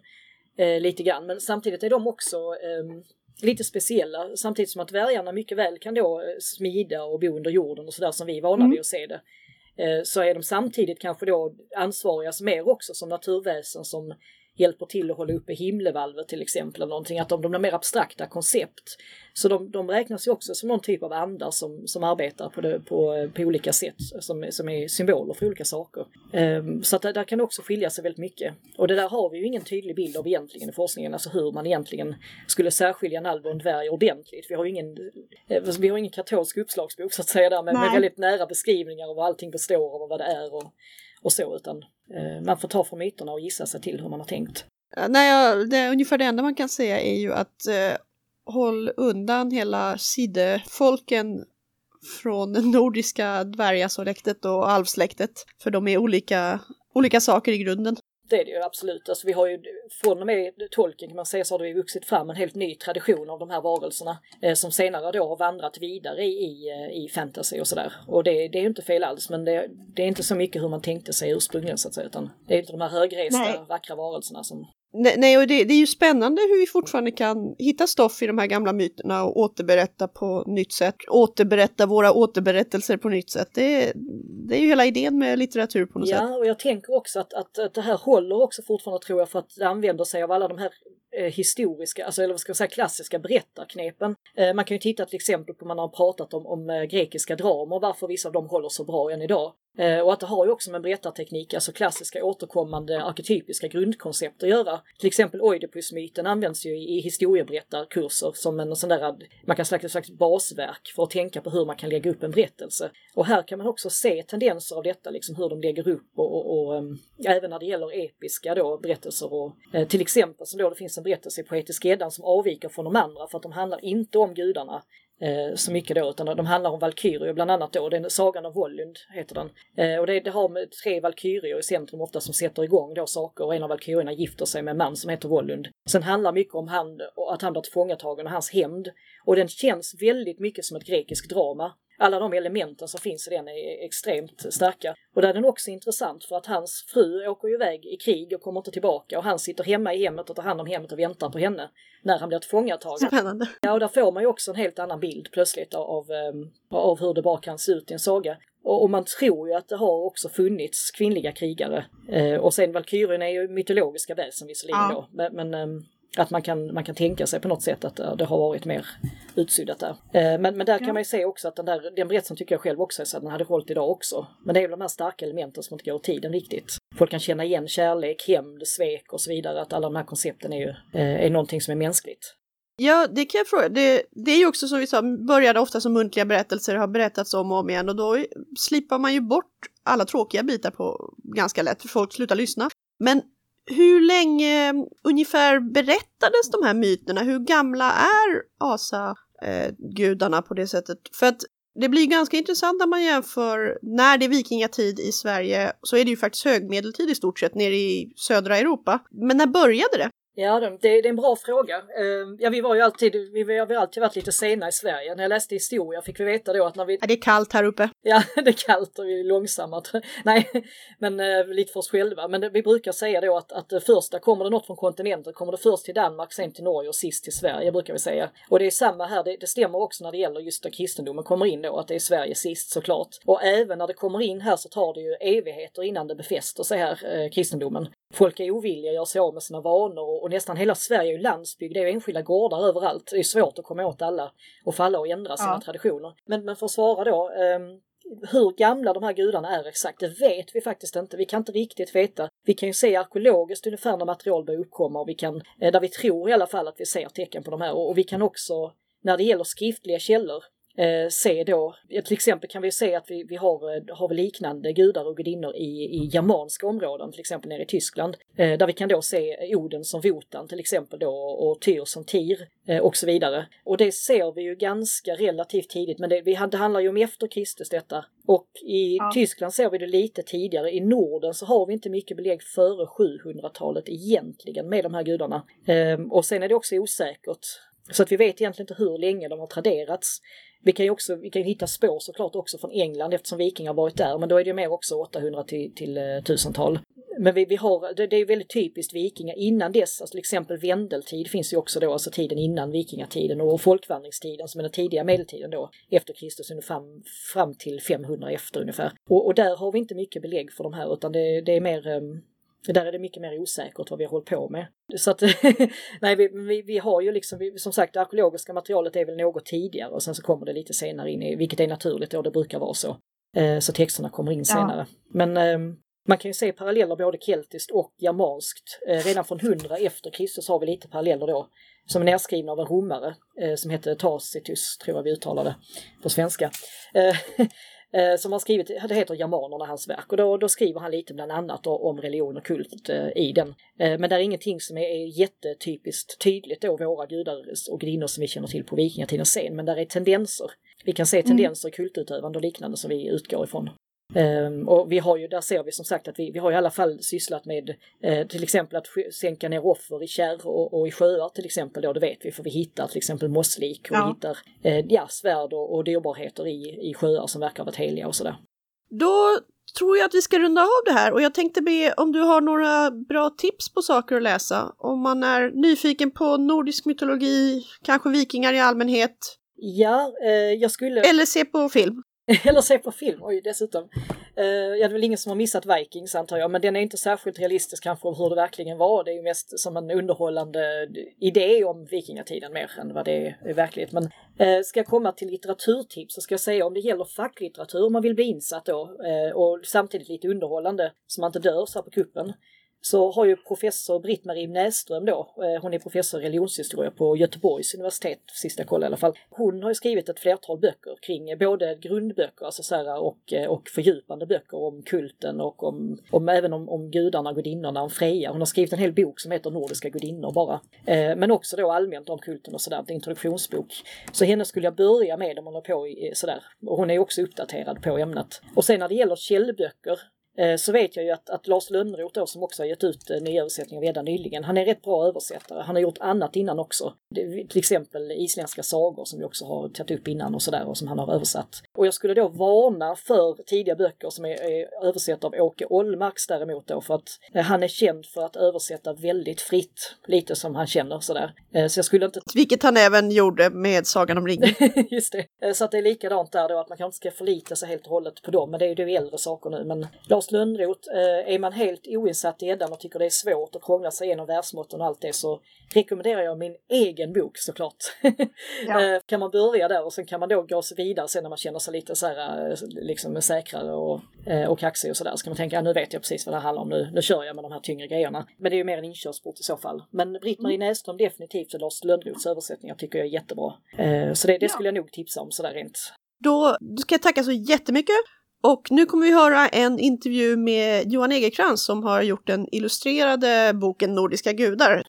Eh, lite grann, men samtidigt är de också ehm, lite speciella, samtidigt som att dvärgarna mycket väl kan då smida och bo under jorden och sådär som vi är vana Mm. vid att se det. Så är de samtidigt kanske då ansvariga mer också som naturväsen som hjälper till att hålla uppe himlevalvet till exempel. Eller någonting, att de, de är mer abstrakta koncept. Så de, de räknas ju också som någon typ av andar som, som arbetar på, det, på, på olika sätt, som, som är symboler för olika saker. Ehm, så att där, där kan det också skilja sig väldigt mycket. Och det där har vi ju ingen tydlig bild av egentligen i forskningen, alltså hur man egentligen skulle särskilja en alv och en dvärg ordentligt. Vi har ju ingen, eh, vi har ingen katolsk uppslagsbok så att säga där med, med väldigt nära beskrivningar av vad allting består av och vad det är och, och så, utan eh, man får ta från myterna och gissa sig till hur man har tänkt. Nej, jag, det, ungefär det enda man kan säga är ju att eh, håll undan hela sidefolken från det nordiska dvärgasläktet och alvsläktet. För de är olika, olika saker i grunden. Det är det ju absolut. Alltså vi har ju från och med Tolkien kan man säga så har det vuxit fram en helt ny tradition av de här varelserna eh, som senare då har vandrat vidare i, i, eh, i fantasy och sådär. Och det, det är ju inte fel alls men det, det är inte så mycket hur man tänkte sig ursprungligen så att säga utan det är inte de här högresta Nej. vackra varelserna som Nej, nej och det, det är ju spännande hur vi fortfarande kan hitta stoff i de här gamla myterna och återberätta på nytt sätt. Återberätta våra återberättelser på nytt sätt. Det, det är ju hela idén med litteratur på något sätt. Ja, och jag tänker också att, att, att det här håller också fortfarande tror jag för att det använder sig av alla de här eh, historiska, alltså eller vad ska jag säga, klassiska berättarknepen. Eh, man kan ju titta till exempel på man har pratat om, om eh, grekiska dramer, varför vissa av dem håller så bra än idag. Eh, och att det har ju också med berättarteknik, alltså klassiska återkommande arketypiska grundkoncept att göra. Till exempel Oidipusmyten används ju i, historieberättarkurser som en sån där, man kan säga ett slags basverk för att tänka på hur man kan lägga upp en berättelse. Och här kan man också se tendenser av detta, liksom hur de lägger upp och, och, och ehm, även när det gäller episka då, berättelser och eh, till exempel som då det finns en berättelse i Poetiska Eddan som avviker från de andra för att de handlar inte om gudarna eh, så mycket då, utan de handlar om valkyrier bland annat då. Den, Sagan om Vollund heter den. Eh, och det, det har med tre valkyrier i centrum ofta som sätter igång då saker och en av valkyrierna gifter sig med en man som heter Vollund. Sen handlar mycket om han, att han blir tillfångatagen och hans hämnd. Och den känns väldigt mycket som ett grekiskt drama. Alla de elementen som finns i den är extremt starka. Och där är den också intressant för att hans fru åker iväg i krig och kommer inte tillbaka och han sitter hemma i hemmet och tar hand om hemmet och väntar på henne när han blir tillfångatagen. Spännande. Ja, och där får man ju också en helt annan bild plötsligt av, ehm, av hur det bara kan se ut i en saga. Och, och man tror ju att det har också funnits kvinnliga krigare. Eh, och sen valkyrierna är ju mytologiska väsen visserligen Ja. då, men, men ehm, att man kan, man kan tänka sig på något sätt att det har varit mer utsuddat där. Eh, men, men där kan man ju se också att den där, den berättelsen tycker jag själv också är så att den hade hållit idag också. Men det är väl de här starka elementen som inte går tiden riktigt. Folk kan känna igen kärlek, hämnd, svek och så vidare, att alla de här koncepten är ju eh, är någonting som är mänskligt. Ja, det kan jag fråga. Det, det är ju också som vi sa, började ofta som muntliga berättelser, har berättats om och om igen och då slipar man ju bort alla tråkiga bitar på ganska lätt, för folk slutar lyssna. Men hur länge ungefär berättades de här myterna? Hur gamla är asagudarna på det sättet? För att det blir ganska intressant när man jämför när det är vikingatid i Sverige så är det ju faktiskt högmedeltid i stort sett nere i södra Europa. Men när började det? Ja, det, det, är en bra fråga. Uh, ja, vi var ju alltid, vi, vi har alltid varit lite sena i Sverige. När jag läste historia fick vi veta då att när vi... Ja, det är kallt här uppe. Ja, det är kallt och vi är långsamma. Nej, men uh, lite för oss själva. Men det, vi brukar säga då att, att det första, kommer det något från kontinenten, kommer det först till Danmark, sen till Norge och sist till Sverige, brukar vi säga. Och det är samma här, det, det stämmer också när det gäller just att kristendomen kommer in då, att det är Sverige sist såklart. Och även när det kommer in här så tar det ju evigheter innan det befäster sig här, eh, kristendomen. Folk är ovilliga att göra sig av med sina vanor och, och nästan hela Sverige är ju landsbygd, det är ju enskilda gårdar överallt. Det är svårt att komma åt alla och få alla att ändra sina ja. traditioner. Men, men för att svara då, um, hur gamla de här gudarna är exakt, det vet vi faktiskt inte. Vi kan inte riktigt veta. Vi kan ju se arkeologiskt ungefär när material börjar uppkomma och vi kan, eh, där vi tror i alla fall att vi ser tecken på de här och vi kan också när det gäller skriftliga källor eh, se då, till exempel kan vi se att vi, vi har, eh, har liknande gudar och gudinnor i, i germanska områden, till exempel nere i Tyskland, eh, där vi kan då se Oden som Wotan till exempel då och Tyr som Tir eh, och så vidare. Och det ser vi ju ganska relativt tidigt, men det, vi, det handlar ju om efter Kristus detta. Och i ja. Tyskland ser vi det lite tidigare. I Norden så har vi inte mycket belägg före 700-talet egentligen med de här gudarna. Eh, och sen är det också osäkert så att vi vet egentligen inte hur länge de har traderats. Vi kan ju också vi kan hitta spår såklart också från England eftersom vikingar varit där, men då är det mer också 800 till, till eh, 1000-tal. Men vi, vi har, det, det, är väldigt typiskt vikingar innan dess, alltså till exempel vendeltid finns ju också då, alltså tiden innan vikingatiden och folkvandringstiden som är den tidiga medeltiden då, efter Kristus fram, fram till 500 efter ungefär. Och, och där har vi inte mycket belägg för de här utan det, det är mer um, där är det mycket mer osäkert vad vi har hållit på med. Så att, nej, vi, vi, vi, har ju liksom, vi, som sagt, det arkeologiska materialet är väl något tidigare och sen så kommer det lite senare in, i, vilket är naturligt då, det brukar vara så. Eh, så texterna kommer in senare. Ja. Men eh, man kan ju se paralleller både keltiskt och germanskt. Eh, redan från 100 efter Kristus har vi lite paralleller då, som är nedskrivna av en romare eh, som hette Tacitus, tror jag vi uttalade på svenska. Eh, som har skrivit, det heter Germanerna, hans verk, och då, då skriver han lite bland annat då, om religion och kult eh, i den. Eh, men det är ingenting som är, är jättetypiskt tydligt då, våra gudar och gudinnor som vi känner till på vikingatidens scen, men där är tendenser. Vi kan se mm. tendenser i kultutövande och liknande som vi utgår ifrån. Um, och vi har ju, där ser vi som sagt att vi, vi har i alla fall sysslat med uh, till exempel att sänka ner offer i kärr och, och, i sjöar till exempel då, det vet vi för vi hittar till exempel mosslik och ja. hittar uh, ja, svärd och, och dyrbarheter i, i sjöar som verkar ha varit heliga och sådär. Då tror jag att vi ska runda av det här och jag tänkte be om du har några bra tips på saker att läsa. Om man är nyfiken på nordisk mytologi, kanske vikingar i allmänhet. Ja, eh, jag skulle... Eller se på film. Eller se på film, oj dessutom. Uh, ja, det är väl ingen som har missat Vikings antar jag, men den är inte särskilt realistisk kanske om hur det verkligen var. Det är ju mest som en underhållande idé om vikingatiden mer än vad det är i verklighet. Men uh, ska jag komma till litteraturtips så ska jag säga om det gäller facklitteratur om man vill bli insatt då uh, och samtidigt lite underhållande så man inte dör så här på kuppen så har ju professor Britt-Marie Näsström då, eh, hon är professor i religionshistoria på Göteborgs universitet, sista koll i alla fall. Hon har ju skrivit ett flertal böcker kring både grundböcker, alltså så här, och, eh, och fördjupande böcker om kulten och om, om även om, om gudarna, gudinnorna, om Freja. Hon har skrivit en hel bok som heter Nordiska gudinnor bara. Eh, men också då allmänt om kulten och sådär, en introduktionsbok. Så henne skulle jag börja med om hon håller på sådär. Och hon är också uppdaterad på ämnet. Och sen när det gäller källböcker så vet jag ju att, att Lars Lönnroth då som också har gett ut eh, nya översättningar redan nyligen, han är rätt bra översättare. Han har gjort annat innan också. till exempel isländska sagor som vi också har tagit upp innan och sådär och som han har översatt. Och jag skulle då varna för tidiga böcker som är, är översatta av Åke Ollmarks däremot då för att eh, han är känd för att översätta väldigt fritt, lite som han känner sådär. Så jag skulle inte... Vilket han även gjorde med Sagan om ringen. Just det. Så att det är likadant där då att man kanske inte ska förlita sig helt och hållet på dem, men det är ju äldre saker nu. Men Lars Lars Lönnroth, eh, är man helt oinsatt i Eddan och tycker det är svårt att krångla sig igenom världsmåtten och allt det så rekommenderar jag min egen bok såklart. Ja. Eh, kan man börja där och sen kan man då gå vidare sen när man känner sig lite så här, eh, liksom säkrare och, och kaxig och sådär. Så kan man tänka, ja, nu vet jag precis vad det handlar om, nu, nu kör jag med de här tyngre grejerna. Men det är ju mer en inkörsport i så fall. Men Britt-Marie mm. Näsström definitivt och Lars Lönnroths översättningar tycker jag är jättebra. Så det, det skulle jag nog tipsa om sådär rent då ska jag tacka så jättemycket Och nu kommer vi höra en intervju med Johan Egerkrans som har gjort den illustrerade boken Nordiska gudar.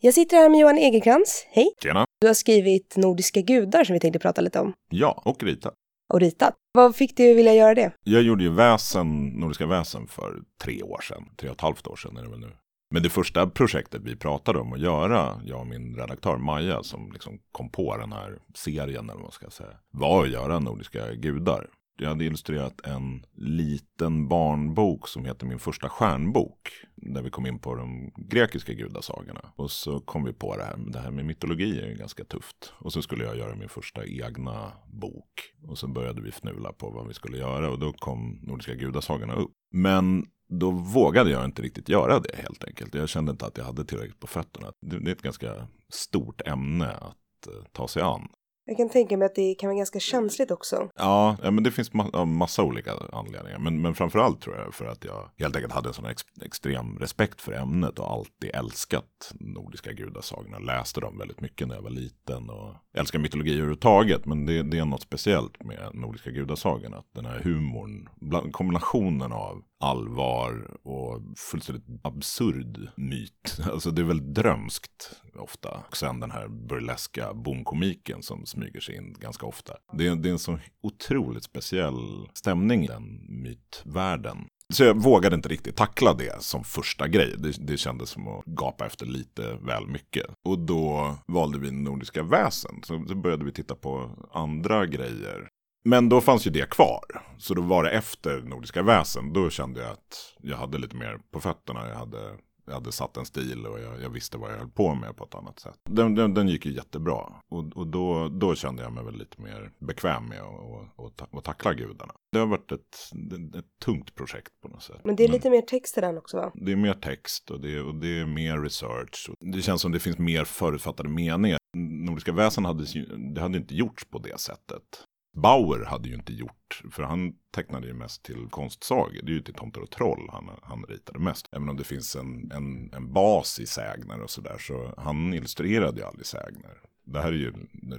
Jag sitter här med Johan Egerkrans. Hej! Tjena! Du har skrivit Nordiska gudar som vi tänkte prata lite om. Ja, och ritat. Och ritat. Vad fick dig att vilja göra det? Jag gjorde ju väsen, Nordiska väsen för tre år sedan. Tre och ett halvt år sedan är det väl nu. Men det första projektet vi pratade om att göra, jag och min redaktör Maja som liksom kom på den här serien eller vad man ska säga, var att göra Nordiska gudar. Jag hade illustrerat en liten barnbok som heter Min första stjärnbok. Där vi kom in på de grekiska gudasagorna. Och så kom vi på det här, det här med mytologi är ju ganska tufft. Och så skulle jag göra min första egna bok. Och så började vi fnula på vad vi skulle göra och då kom Nordiska gudasagorna upp. Men då vågade jag inte riktigt göra det helt enkelt. Jag kände inte att jag hade tillräckligt på fötterna. Det är ett ganska stort ämne att eh, ta sig an. Jag kan tänka mig att det kan vara ganska känsligt också. Ja, men det finns ma massa olika anledningar. Men, men framförallt tror jag för att jag helt enkelt hade en sån ex extrem respekt för ämnet och alltid älskat nordiska gudasagorna. Läste dem väldigt mycket när jag var liten och älskar mytologi överhuvudtaget. Men det, det är något speciellt med nordiska gudasagorna. Den här humorn, kombinationen av allvar och fullständigt absurd myt. Alltså det är väldigt drömskt ofta. Och sen den här burleska bomkomiken som smyger sig in ganska ofta. Det är, det är en så otroligt speciell stämning i den mytvärlden. Så jag vågade inte riktigt tackla det som första grej. Det, det kändes som att gapa efter lite väl mycket. Och då valde vi Nordiska väsen. Så, så började vi titta på andra grejer. Men då fanns ju det kvar. Så då var det efter Nordiska väsen. Då kände jag att jag hade lite mer på fötterna. Jag hade jag hade satt en stil och jag, jag, visste vad jag höll på med på ett annat sätt. Den, den, den gick ju jättebra. Och, och då, då kände jag mig väl lite mer bekväm med att tackla gudarna. Det har varit ett, ett, tungt projekt på något sätt. Men det är lite mer text i den också va? Det är mer text och det, och det är mer research. Det känns som det finns mer förutfattade meningar. Nordiska väsen hade, det hade inte gjorts på det sättet. Bauer hade ju inte gjort, för han tecknade ju mest till konstsagor. Det är ju till Tomter och Troll han, han ritade mest. Även om det finns en, en, en bas i sägner och sådär, så han illustrerade ju aldrig sägner. Det här är ju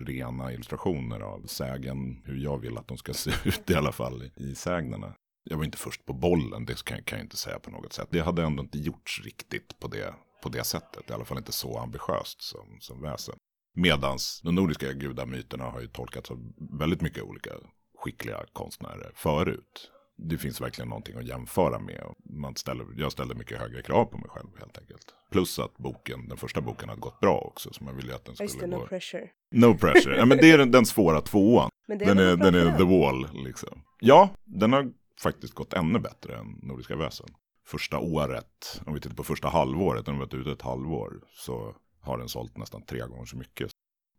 rena illustrationer av sägen, hur jag vill att de ska se ut i alla fall i sägnerna. Jag var inte först på bollen, det kan, kan jag inte säga på något sätt. Det hade ändå inte gjorts riktigt på det, på det sättet, i alla fall inte så ambitiöst som, som väsen. Medans de nordiska gudamyterna har ju tolkats av väldigt mycket olika skickliga konstnärer förut. Det finns verkligen någonting att jämföra med. Man ställer, jag ställde mycket högre krav på mig själv helt enkelt. Plus att boken, den första boken hade gått bra också. Så man ville att den skulle Just det, gå... no pressure. No pressure. Ja men det är den, den svåra tvåan. Men det Den är, den är the wall liksom. Ja, den har faktiskt gått ännu bättre än Nordiska väsen. Första året, om vi tittar på första halvåret, den har varit ute ett halvår, så har den sålt nästan tre gånger så mycket.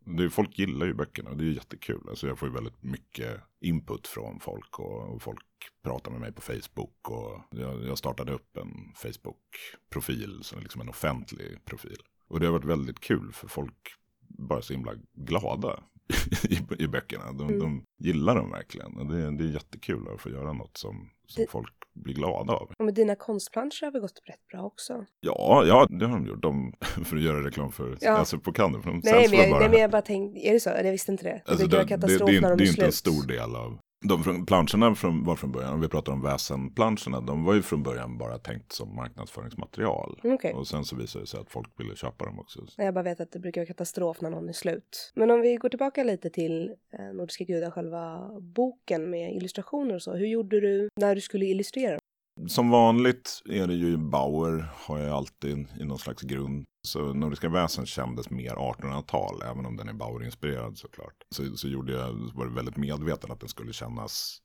Det, folk gillar ju böckerna och det är jättekul. Alltså jag får ju väldigt mycket input från folk och, och folk pratar med mig på Facebook. Och jag, jag startade upp en Facebook-profil, som är liksom en offentlig profil. Och det har varit väldigt kul för folk bara så himla glada i, i böckerna. De, Mm. de gillar dem verkligen. Och det, det är jättekul att få göra något som, som Det- folk blir glada av. Och med dina konstplanscher har vi gått rätt bra också. Ja, ja, det har de gjort. De, för att göra reklam för Ja. ja. på Cannes. För de Nej men, väl jag, bara nej men jag bara tänkte, är det så? Jag visste inte det. Det Alltså det, det, det, är- det är inte en stor del av de från- planscherna från, var från början, om vi pratar om väsenplanscherna, de var ju från början bara tänkt som marknadsföringsmaterial. Mm, Okej. Och sen så visade det sig att folk ville köpa dem också. Jag bara vet att det brukar vara katastrof när någon är slut. Men om vi går tillbaka lite till eh, Nordiska gudar, själva boken med illustrationer och så. Hur gjorde du när du skulle illustrera? Som vanligt är det ju Bauer, har jag alltid i någon slags grund. Så Nordiska väsen kändes mer 1800-tal, även om den är Bauer-inspirerad såklart. Så, så gjorde jag, var det väldigt medveten att den skulle kännas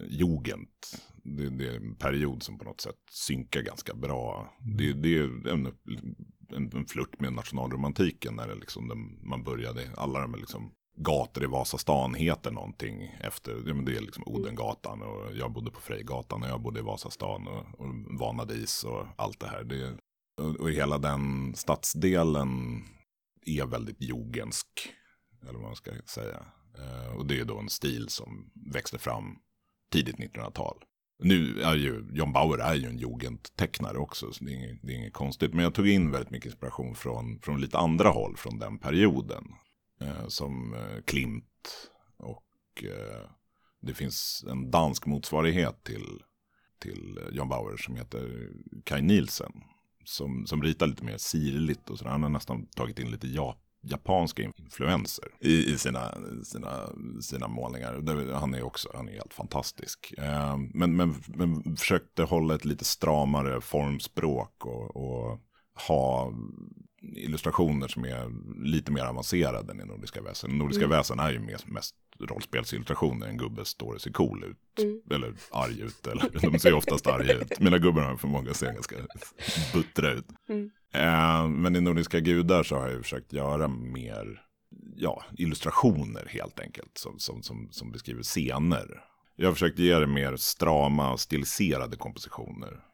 eh, jugend. Det, det är en period som på något sätt synkar ganska bra. Det, det är en, en, en flört med nationalromantiken när det liksom den, man började, alla de här liksom gator i Vasastan heter någonting efter, ja, men det är liksom Odengatan och jag bodde på Frejgatan och jag bodde i Vasastan och, och Vanadis och allt det här. Det, och, hela den stadsdelen är väldigt jugensk, eller vad man ska säga. Eh, och det är då en stil som växte fram tidigt 1900-tal. Nu är ju, John Bauer är ju en jugendtecknare också, så det är, inget, det är inget konstigt. Men jag tog in väldigt mycket inspiration från, från lite andra håll från den perioden. Eh, som eh, Klimt och eh, det finns en dansk motsvarighet till, till John Bauer som heter Kai Nielsen. Som, som ritar lite mer sirligt och sådär. Han har nästan tagit in lite ja, japanska influenser i, i sina, sina, sina målningar. Han är också han är helt fantastisk. Eh, men, men, men försökte hålla ett lite stramare formspråk och, och ha illustrationer som är lite mer avancerade än i Nordiska väsen. Nordiska mm. väsen är ju mest, mest rollspelsillustrationer. En gubbe står och ser cool ut. Mm. Eller arg ut. Eller, de ser oftast arga ut. Mina gubbar har förmåga att se ganska buttra ut. Mm. Eh, men i Nordiska gudar så har jag försökt göra mer ja, illustrationer helt enkelt. Som, som, som, som beskriver scener. Jag har försökt ge det mer strama, stiliserade kompositioner.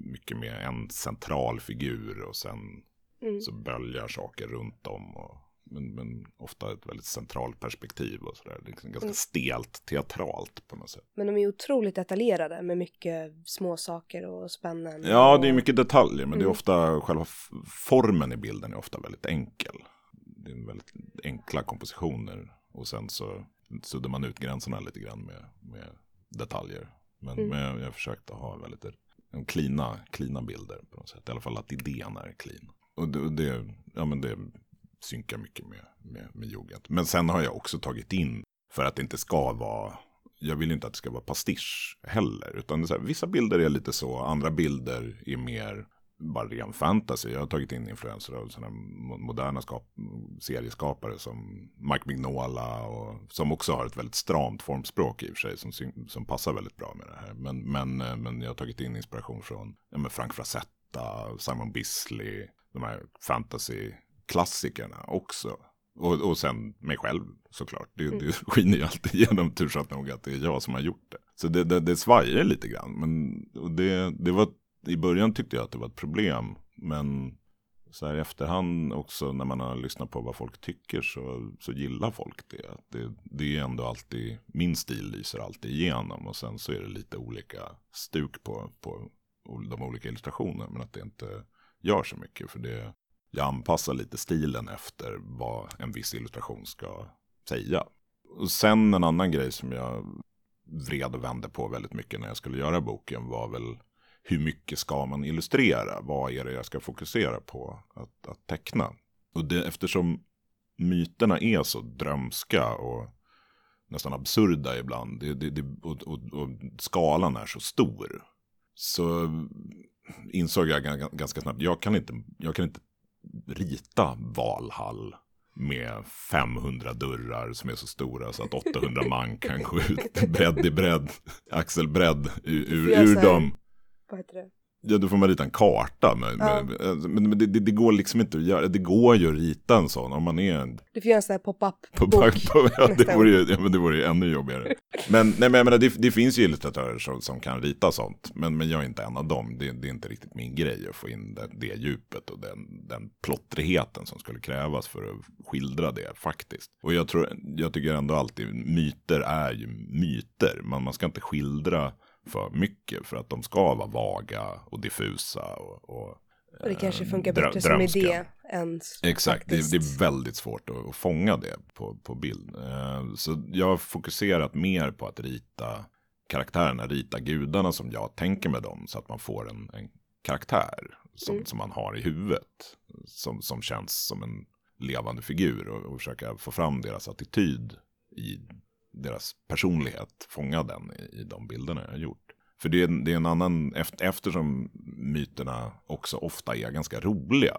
Mycket med en central figur och sen mm. så böljar saker runt om. Och, men, men, ofta ett väldigt centralt perspektiv och sådär. Liksom ganska mm. stelt, teatralt på något sätt. Men de är otroligt detaljerade med mycket små saker och spännen. Ja, och... det är mycket detaljer, men mm. det är mm. ofta själva formen i bilden är ofta väldigt enkel. Det är väldigt enkla kompositioner och sen så suddar man ut gränserna lite grann med, med detaljer. Men, mm. men jag försökte ha väldigt klina, klina bilder på något sätt. I alla fall att idén är clean. Och det, och det, ja, men det synkar mycket med, med, med yogat. Men sen har jag också tagit in, för att det inte ska vara, jag vill inte att det ska vara pastisch heller. Utan det så här, vissa bilder är lite så, andra bilder är mer bara ren fantasy. Jag har tagit in influenser av sådana moderna skap serieskapare som Mike Mignola och som också har ett väldigt stramt formspråk i och för sig som, som passar väldigt bra med det här. Men, men, eh, men jag har tagit in inspiration från ja, Frank Frazetta, Simon Bisley, de här fantasy fantasy-klassikerna också. Och, och sen mig själv såklart. Det, mm. det skiner ju alltid igenom tursamt nog att det är jag som har gjort det. Så det, det, det svajar lite grann. Men det, det var, i början tyckte jag att det var ett problem. Men så här i efterhand också när man har lyssnat på vad folk tycker så, så gillar folk det. det. Det är ändå alltid, min stil lyser alltid igenom och sen så är det lite olika stuk på, på de olika illustrationerna. Men att det inte gör så mycket. För det, jag anpassar lite stilen efter vad en viss illustration ska säga. Och sen en annan grej som jag vred och vände på väldigt mycket när jag skulle göra boken var väl hur mycket ska man illustrera? Vad är det jag ska fokusera på att, att teckna? Och det, eftersom myterna är så drömska och nästan absurda ibland det, det, det, och, och, och, skalan är så stor. Så insåg jag ganska snabbt, jag kan inte, jag kan inte rita Valhall med 500 dörrar som är så stora så att 800 man kan gå ut bredd i bredd, axelbredd ur, ur dem. Vad heter det? Ja, då får man rita en karta. Men, ja. men, men det, det, det, går liksom inte att göra. Det går ju att rita en sån om man är en... Du får göra en sån här pop-up pop ja, det vore ju, ja, men det vore ju ännu jobbigare. men, nej, men jag menar, det, det finns ju illustratörer som, som kan rita sånt. Men, men jag är inte en av dem. Det, det är inte riktigt min grej att få in det, det djupet och den, den plottrigheten som skulle krävas för att skildra det faktiskt. Och jag, tror, jag tycker ändå alltid myter är ju myter. Man, man ska inte skildra för mycket för att de ska vara vaga och diffusa och, och och det kanske funkar eh, bättre som idé än Exakt, det, det, är väldigt svårt att, att fånga det på, på bild. Eh, så jag har fokuserat mer på att rita karaktärerna, rita gudarna som jag tänker med dem. Så att man får en, en karaktär som, mm. som man har i huvudet. Som, som känns som en levande figur och, och försöka få fram deras attityd i deras personlighet, fånga den i, i de bilderna jag har gjort. För det är, det är en annan, eftersom myterna också ofta är ganska roliga.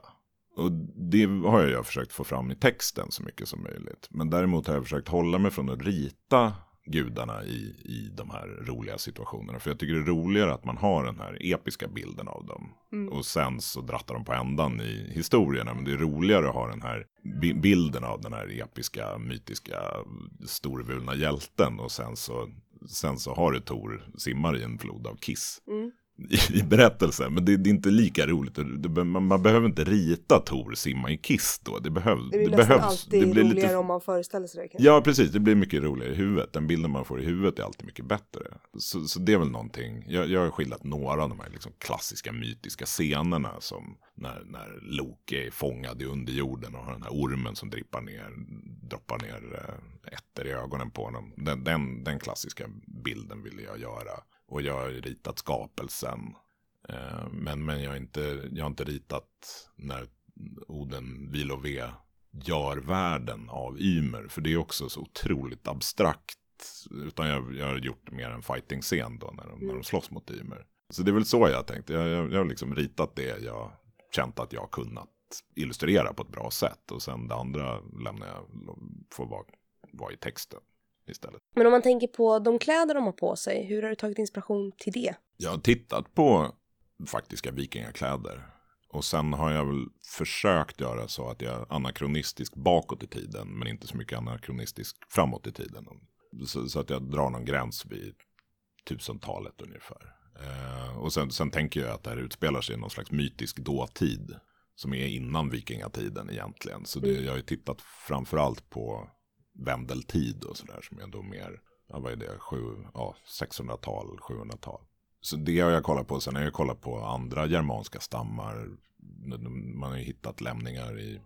Och det har jag försökt få fram i texten så mycket som möjligt. Men däremot har jag försökt hålla mig från att rita gudarna i, i de här roliga situationerna. För jag tycker det är roligare att man har den här episka bilden av dem. Mm. Och sen så drattar de på ändan i historierna. Men det är roligare att ha den här bilden av den här episka, mytiska, storvulna hjälten. Och sen så, sen så har du Tor simmar i en flod av kiss. Mm i, berättelsen. Men det, det, är inte lika roligt. Det, man, man, behöver inte rita Tor simma i kiss då. Det, behöv, det, blir det behövs. alltid det blir roligare lite... om man föreställer sig det. Kanske. Ja, precis. Det blir mycket roligare i huvudet. Den bilden man får i huvudet är alltid mycket bättre. Så, så det är väl någonting. Jag, jag har skildrat några av de här liksom klassiska mytiska scenerna. Som när, när Loke är fångad i underjorden och har den här ormen som drippar ner. droppar ner eh, ettor i ögonen på honom. Den, den, den klassiska bilden ville jag göra. Och jag har ritat skapelsen. Eh, men men jag, har inte, jag har inte ritat när Oden ve gör världen av Ymer. För det är också så otroligt abstrakt. Utan jag, jag har gjort mer en fighting-scen då när de, när de slåss mot Ymer. Så det är väl så jag tänkte. Jag, jag, jag har liksom ritat det jag känt att jag har kunnat illustrera på ett bra sätt. Och sen det andra lämnar jag, får vara, vara i texten istället. Men om man tänker på de kläder de har på sig, hur har du tagit inspiration till det? Jag har tittat på faktiska vikingakläder. Och sen har jag väl försökt göra så att jag är anakronistisk bakåt i tiden. Men inte så mycket anakronistisk framåt i tiden. Så, så att jag drar någon gräns vid tusentalet ungefär. Eh, och sen, sen tänker jag att det här utspelar sig i någon slags mytisk dåtid. Som är innan vikingatiden egentligen. Så det, jag har ju tittat framförallt på vändeltid och sådär. Som är då mer, ja vad är det, sju, ja, 600-tal, 700-tal. Så det har jag kollat på. Sen har jag kollat på andra germanska stammar. Man har ju hittat lämningar i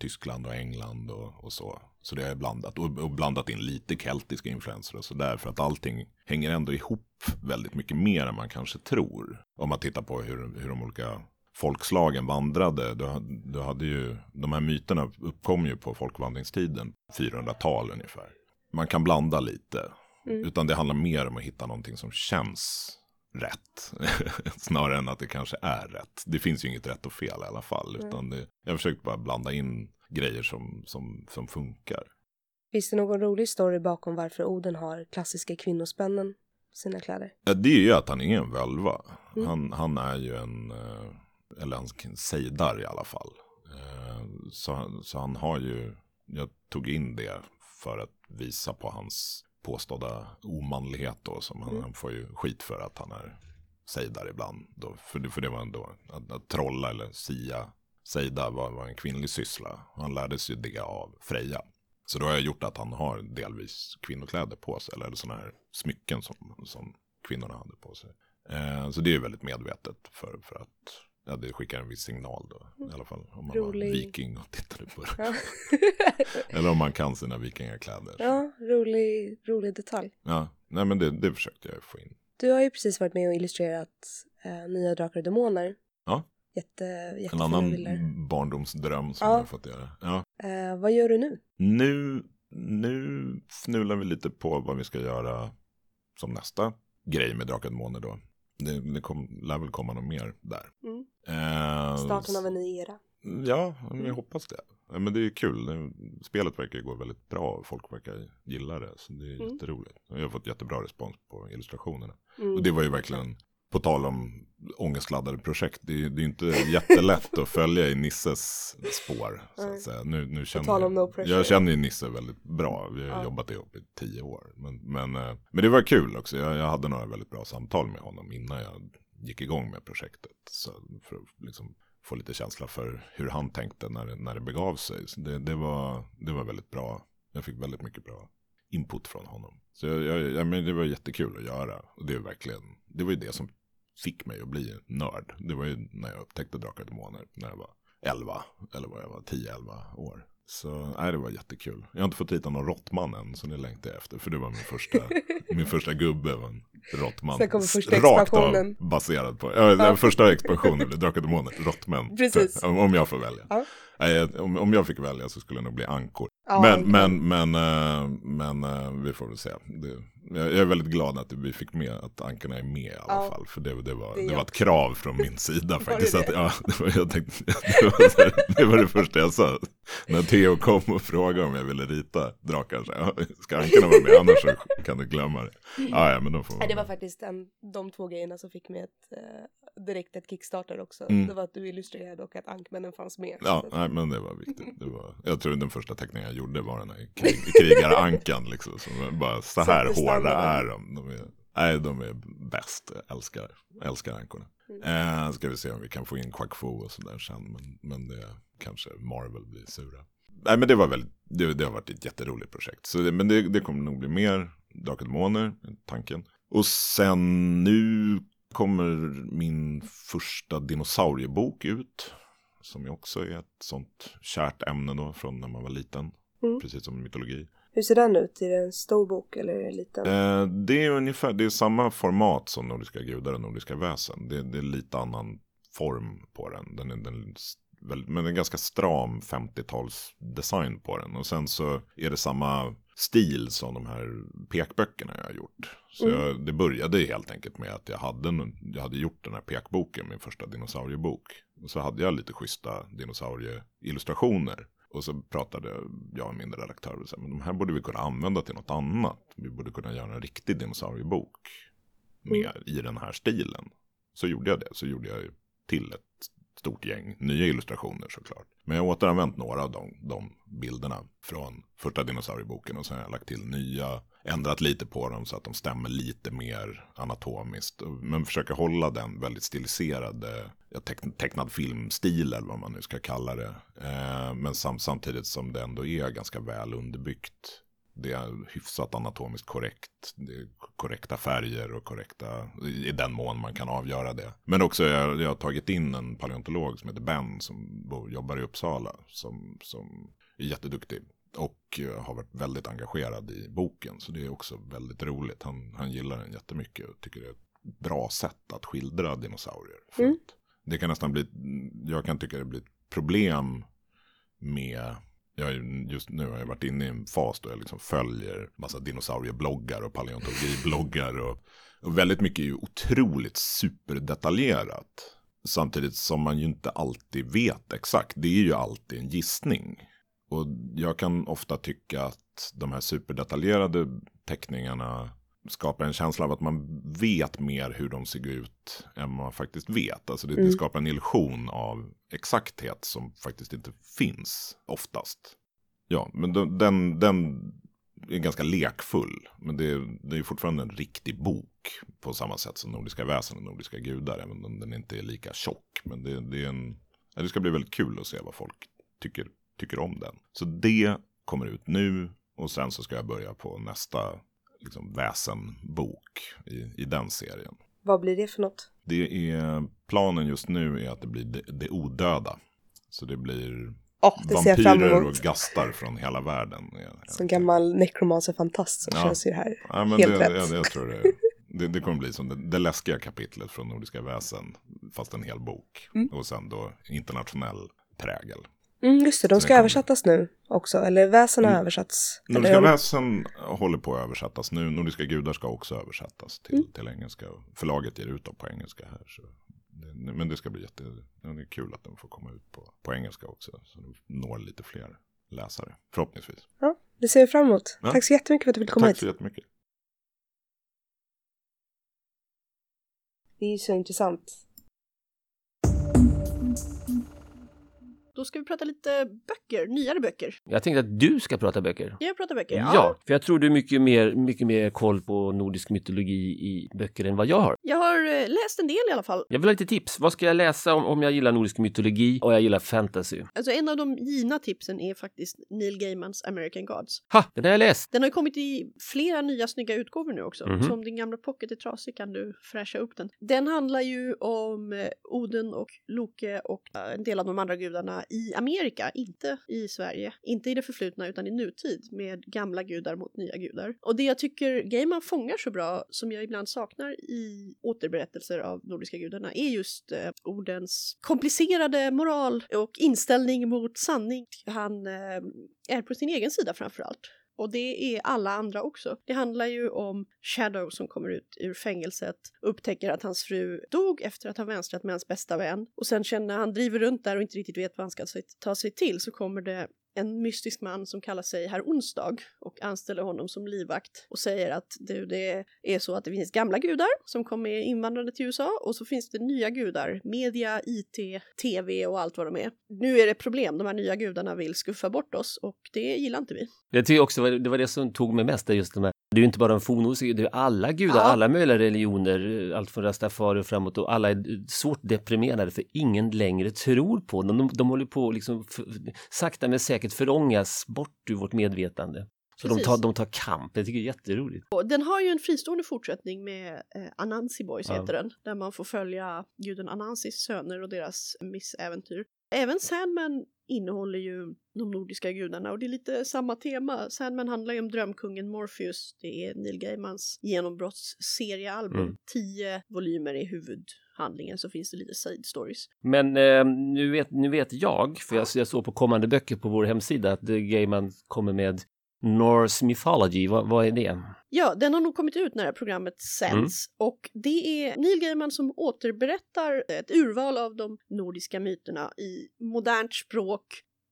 Tyskland och England och, och så. Så det har jag blandat. Och, och blandat in lite keltiska influenser och sådär. För att allting hänger ändå ihop väldigt mycket mer än man kanske tror. Om man tittar på hur, hur de olika folkslagen vandrade. Då, då hade ju, de här myterna uppkom ju på folkvandringstiden, 400-tal ungefär. Man kan blanda lite. Mm. Utan det handlar mer om att hitta någonting som känns rätt. Snarare än att det kanske är rätt. Det finns ju inget rätt och fel i alla fall. Mm. Utan det, jag har försökt bara blanda in grejer som, som, som funkar. Finns det någon rolig story bakom varför Oden har klassiska kvinnospännen på sina kläder? Ja, det är ju att han är en völva. Mm. Han, han är ju en, eh, eller en sejdar i alla fall. Eh, så, så han har ju, jag tog in det för att visa på hans påstådda omanlighet då. Som han, mm. han får ju skit för att han är sejdar ibland. Då, för, det, för det var ändå att, att trolla eller sia. Seida var, var en kvinnlig syssla. Han lärde sig det av Freja. Så då har jag gjort att han har delvis kvinnokläder på sig. Eller sådana här smycken som, som kvinnorna hade på sig. Eh, så det är väldigt medvetet för, för att Ja, det skickar en viss signal då. I alla fall om man rolig. var viking och tittade på det. Ja. Eller om man kan sina vikingakläder. Ja, rolig, rolig detalj. Ja, nej men det, det försökte jag få in. Du har ju precis varit med och illustrerat eh, Nya Drakar och Demoner. Ja. Jätte, en annan bilder. barndomsdröm som ja. jag har fått göra. Ja. Eh, vad gör du nu? Nu, nu fnular vi lite på vad vi ska göra som nästa grej med Drakar och Demoner då. Det, det kom, lär väl komma något mer där. Mm. Eh, Starten av en ny era. Ja, jag mm. hoppas det. Men det är kul. Spelet verkar gå väldigt bra. Folk verkar gilla det. Så det är mm. jätteroligt. Jag har fått jättebra respons på illustrationerna. Mm. Och det var ju verkligen på tal om ångestladdade projekt, det är, det är inte jättelätt att följa i Nisses spår. Så att säga. Nu, nu känner jag, no jag känner ju Nisse väldigt bra, vi har ja. jobbat ihop i tio år. Men, men, eh, men det var kul också, jag, jag, hade några väldigt bra samtal med honom innan jag gick igång med projektet. Så för att liksom få lite känsla för hur han tänkte när, när det begav sig. Så det, det, var, det var väldigt bra, jag fick väldigt mycket bra input från honom. Så jag, jag, jag men det var jättekul att göra. Och det, är verkligen, det var ju det som fick mig att bli nörd. Det var ju när jag upptäckte Drakar och Demoner när jag var 11 eller vad jag var 10-11 år. Så nej, det var jättekul. Jag har inte fått rita någon råttman än, så det längtar jag efter. För det var min första, min första gubbe, var en råttman. Sen kommer första expansionen. Rakt av baserad på, ja, den första expansionen Drakar och Demoner, råttmän. Precis. Om, om jag får välja. Ja. Nej, om, om jag fick välja så skulle det nog bli ankor. Ja, men, men, men, äh, men, äh, vi får väl se. Jag är väldigt glad att vi fick med att ankarna är med i alla ja. fall. För det, det, var, det, det var ett krav från min sida faktiskt. Att, ja, det, var, jag tänkte, det, var här, det var det första jag sa. När Theo kom och frågade om jag ville rita drakar. Så, ja, ska ankarna vara med? Annars så kan du glömma det. Ja, ja, men då får det var faktiskt en, de två grejerna som fick mig ett, eh, direkt ett kickstarter också. Mm. Det var att du illustrerade och att ankmännen fanns med. Ja, nej, men det var viktigt. Det var, jag tror den första teckningen jag gjorde var den här krig, krigarankan. Liksom, som bara så här hårda är de. de är, nej, de är bäst. Jag älskar, älskar ankorna. Mm. Eh, ska vi se om vi kan få in Quackfo och sådär sen. Men, men det kanske Marvel blir sura. Nej, men det var väl, det, det har varit ett jätteroligt projekt. Så det, men det, det kommer nog bli mer Drakar Demoner, tanken. Och sen nu kommer min första dinosauriebok ut. Som ju också är ett sånt kärt ämne då från när man var liten. Mm. precis som mytologi. Hur ser den ut? Är det en stor bok eller är det liten? Eh, det är ungefär, det är samma format som Nordiska gudar och Nordiska väsen. Det, det är lite annan form på den. den, är, den men en ganska stram 50-tals design på den. Och sen så är det samma stil som de här pekböckerna jag har gjort. Så Mm. jag, det började helt enkelt med att jag hade, en- jag hade gjort den här pekboken, min första dinosauriebok. Och så hade jag lite schyssta dinosaurieillustrationer. Och så pratade jag och min redaktör och sa, men de här borde vi kunna använda till något annat. Vi borde kunna göra en riktig dinosauriebok med i den här stilen. Så gjorde jag det, så gjorde jag till ett stort gäng nya illustrationer såklart. Men jag har återanvänt några av de, de bilderna från första dinosaurieboken och sen har jag lagt till nya, ändrat lite på dem så att de stämmer lite mer anatomiskt. Men försöker hålla den väldigt stiliserade, teck, tecknad filmstil eller vad man nu ska kalla det. Eh, men sam, samtidigt som det ändå är ganska väl underbyggt. Det är hyfsat anatomiskt korrekt. Det är korrekta färger och korrekta, i den mån man kan avgöra det. Men också, jag, jag har tagit in en paleontolog som heter Ben som bor, jobbar i Uppsala. Som, som är jätteduktig. Och eh, har varit väldigt engagerad i boken. Så det är också väldigt roligt. Han, han gillar den jättemycket och tycker det är ett bra sätt att skildra dinosaurier. Mm. det kan nästan bli, jag kan tycka det blir ett problem med jag just nu har jag varit inne i en fas då jag liksom följer massa dinosauriebloggar och paleontologibloggar. Och, och väldigt mycket är ju otroligt superdetaljerat. Samtidigt som man ju inte alltid vet exakt. Det är ju alltid en gissning. Och jag kan ofta tycka att de här superdetaljerade teckningarna skapar en känsla av att man vet mer hur de ser ut än man faktiskt vet. Alltså det, det Mm. skapar en illusion av exakthet som faktiskt inte finns oftast. Ja, men den, den, den är ganska lekfull. Men det är, det är fortfarande en riktig bok på samma sätt som Nordiska väsen och Nordiska gudar. Även om den inte är lika tjock. Men det, det, är en, det ska bli väldigt kul att se vad folk tycker, tycker om den. Så det kommer ut nu och sen så ska jag börja på nästa liksom, väsenbok i, i den serien. Vad blir det för något? Det är, planen just nu är att det blir det, det odöda. Så det blir Ja, det vampyrer och gastar från hela världen. Som gammal necromancer-fantast så Ja. känns ju det här Ja, men helt det, rätt. Jag, jag tror det, det, det kommer bli som det, det läskiga kapitlet från Nordiska väsen, fast en hel bok. Mm. Och sen då internationell prägel. Mm, just det, de ska översättas nu också. Eller väsen har Mm. översatts. Nordiska Eller, väsen håller på att översättas nu. Nordiska gudar ska också översättas till, Mm. till engelska. Förlaget ger ut dem på engelska här. Så men det ska bli jätte, det är kul att den får komma ut på, på engelska också. Så de når lite fler läsare, förhoppningsvis. ja, det ser vi fram emot. Ja. Tack så jättemycket för att du ville komma Tack hit. så jättemycket. Det är ju så intressant. Då ska vi prata lite böcker, nyare böcker. Jag tänkte att du ska prata böcker. Jag pratar böcker, Ja. för jag tror du har mycket mer, mycket mer koll på nordisk mytologi i böcker än vad jag har. Jag har eh, läst en del i alla fall. Jag vill ha lite tips. Vad ska jag läsa om, om jag gillar nordisk mytologi och jag gillar fantasy? Alltså en av de givna tipsen är faktiskt Neil Gaimans American Gods. Ha, den har jag läst! Den har ju kommit i flera nya snygga utgåvor nu också. Mhm. Så om din gamla pocket är trasig kan du fräscha upp den. Den handlar ju om eh, Oden och Loke och eh, en del av de andra gudarna i Amerika, inte i Sverige. Inte i det förflutna utan i nutid med gamla gudar mot nya gudar. Och det jag tycker Gaiman fångar så bra, som jag ibland saknar i återberättelser av nordiska gudarna, är just eh, ordens komplicerade moral och inställning mot sanning. Han eh, är på sin egen sida framför allt. Och det är alla andra också. Det handlar ju om Shadow som kommer ut ur fängelset, upptäcker att hans fru dog efter att ha vänstrat med hans bästa vän. Och sen känner han driver runt där och inte riktigt vet vad han ska ta sig till så kommer det en mystisk man som kallar sig Herr Onsdag och anställer honom som livvakt och säger att du, det är så att det finns gamla gudar som kom med invandrade till USA och så finns det nya gudar, media, IT, TV och allt vad de är. Nu är det problem, de här nya gudarna vill skuffa bort oss och det gillar inte vi. Jag tycker också det var det som tog mig mest, just de här det är ju inte bara de fornnordiska, det är alla gudar, Ja. alla möjliga religioner, allt från rastafari och framåt och alla är svårt deprimerade för ingen längre tror på dem. De, de håller på att liksom sakta men säkert förångas bort ur vårt medvetande. Så de tar, de tar kamp, jag tycker det är jätteroligt. Den har ju en fristående fortsättning med eh, Anansi Boys Ja. heter den, där man får följa guden Anansis söner och deras missäventyr. Även Sandman innehåller ju de nordiska gudarna och det är lite samma tema. Sandman handlar ju om drömkungen Morpheus. Det är Neil Gaimans genombrottsseriealbum. Mm. Tio volymer i huvudhandlingen så finns det lite side stories. Men eh, nu, vet, nu vet jag, för jag, jag såg på kommande böcker på vår hemsida att Gaiman kommer med Norse Mythology. Vad, vad är det? Ja, den har nog kommit ut när det här programmet sänds och det är Neil Gaiman som återberättar ett urval av de nordiska myterna i modernt språk.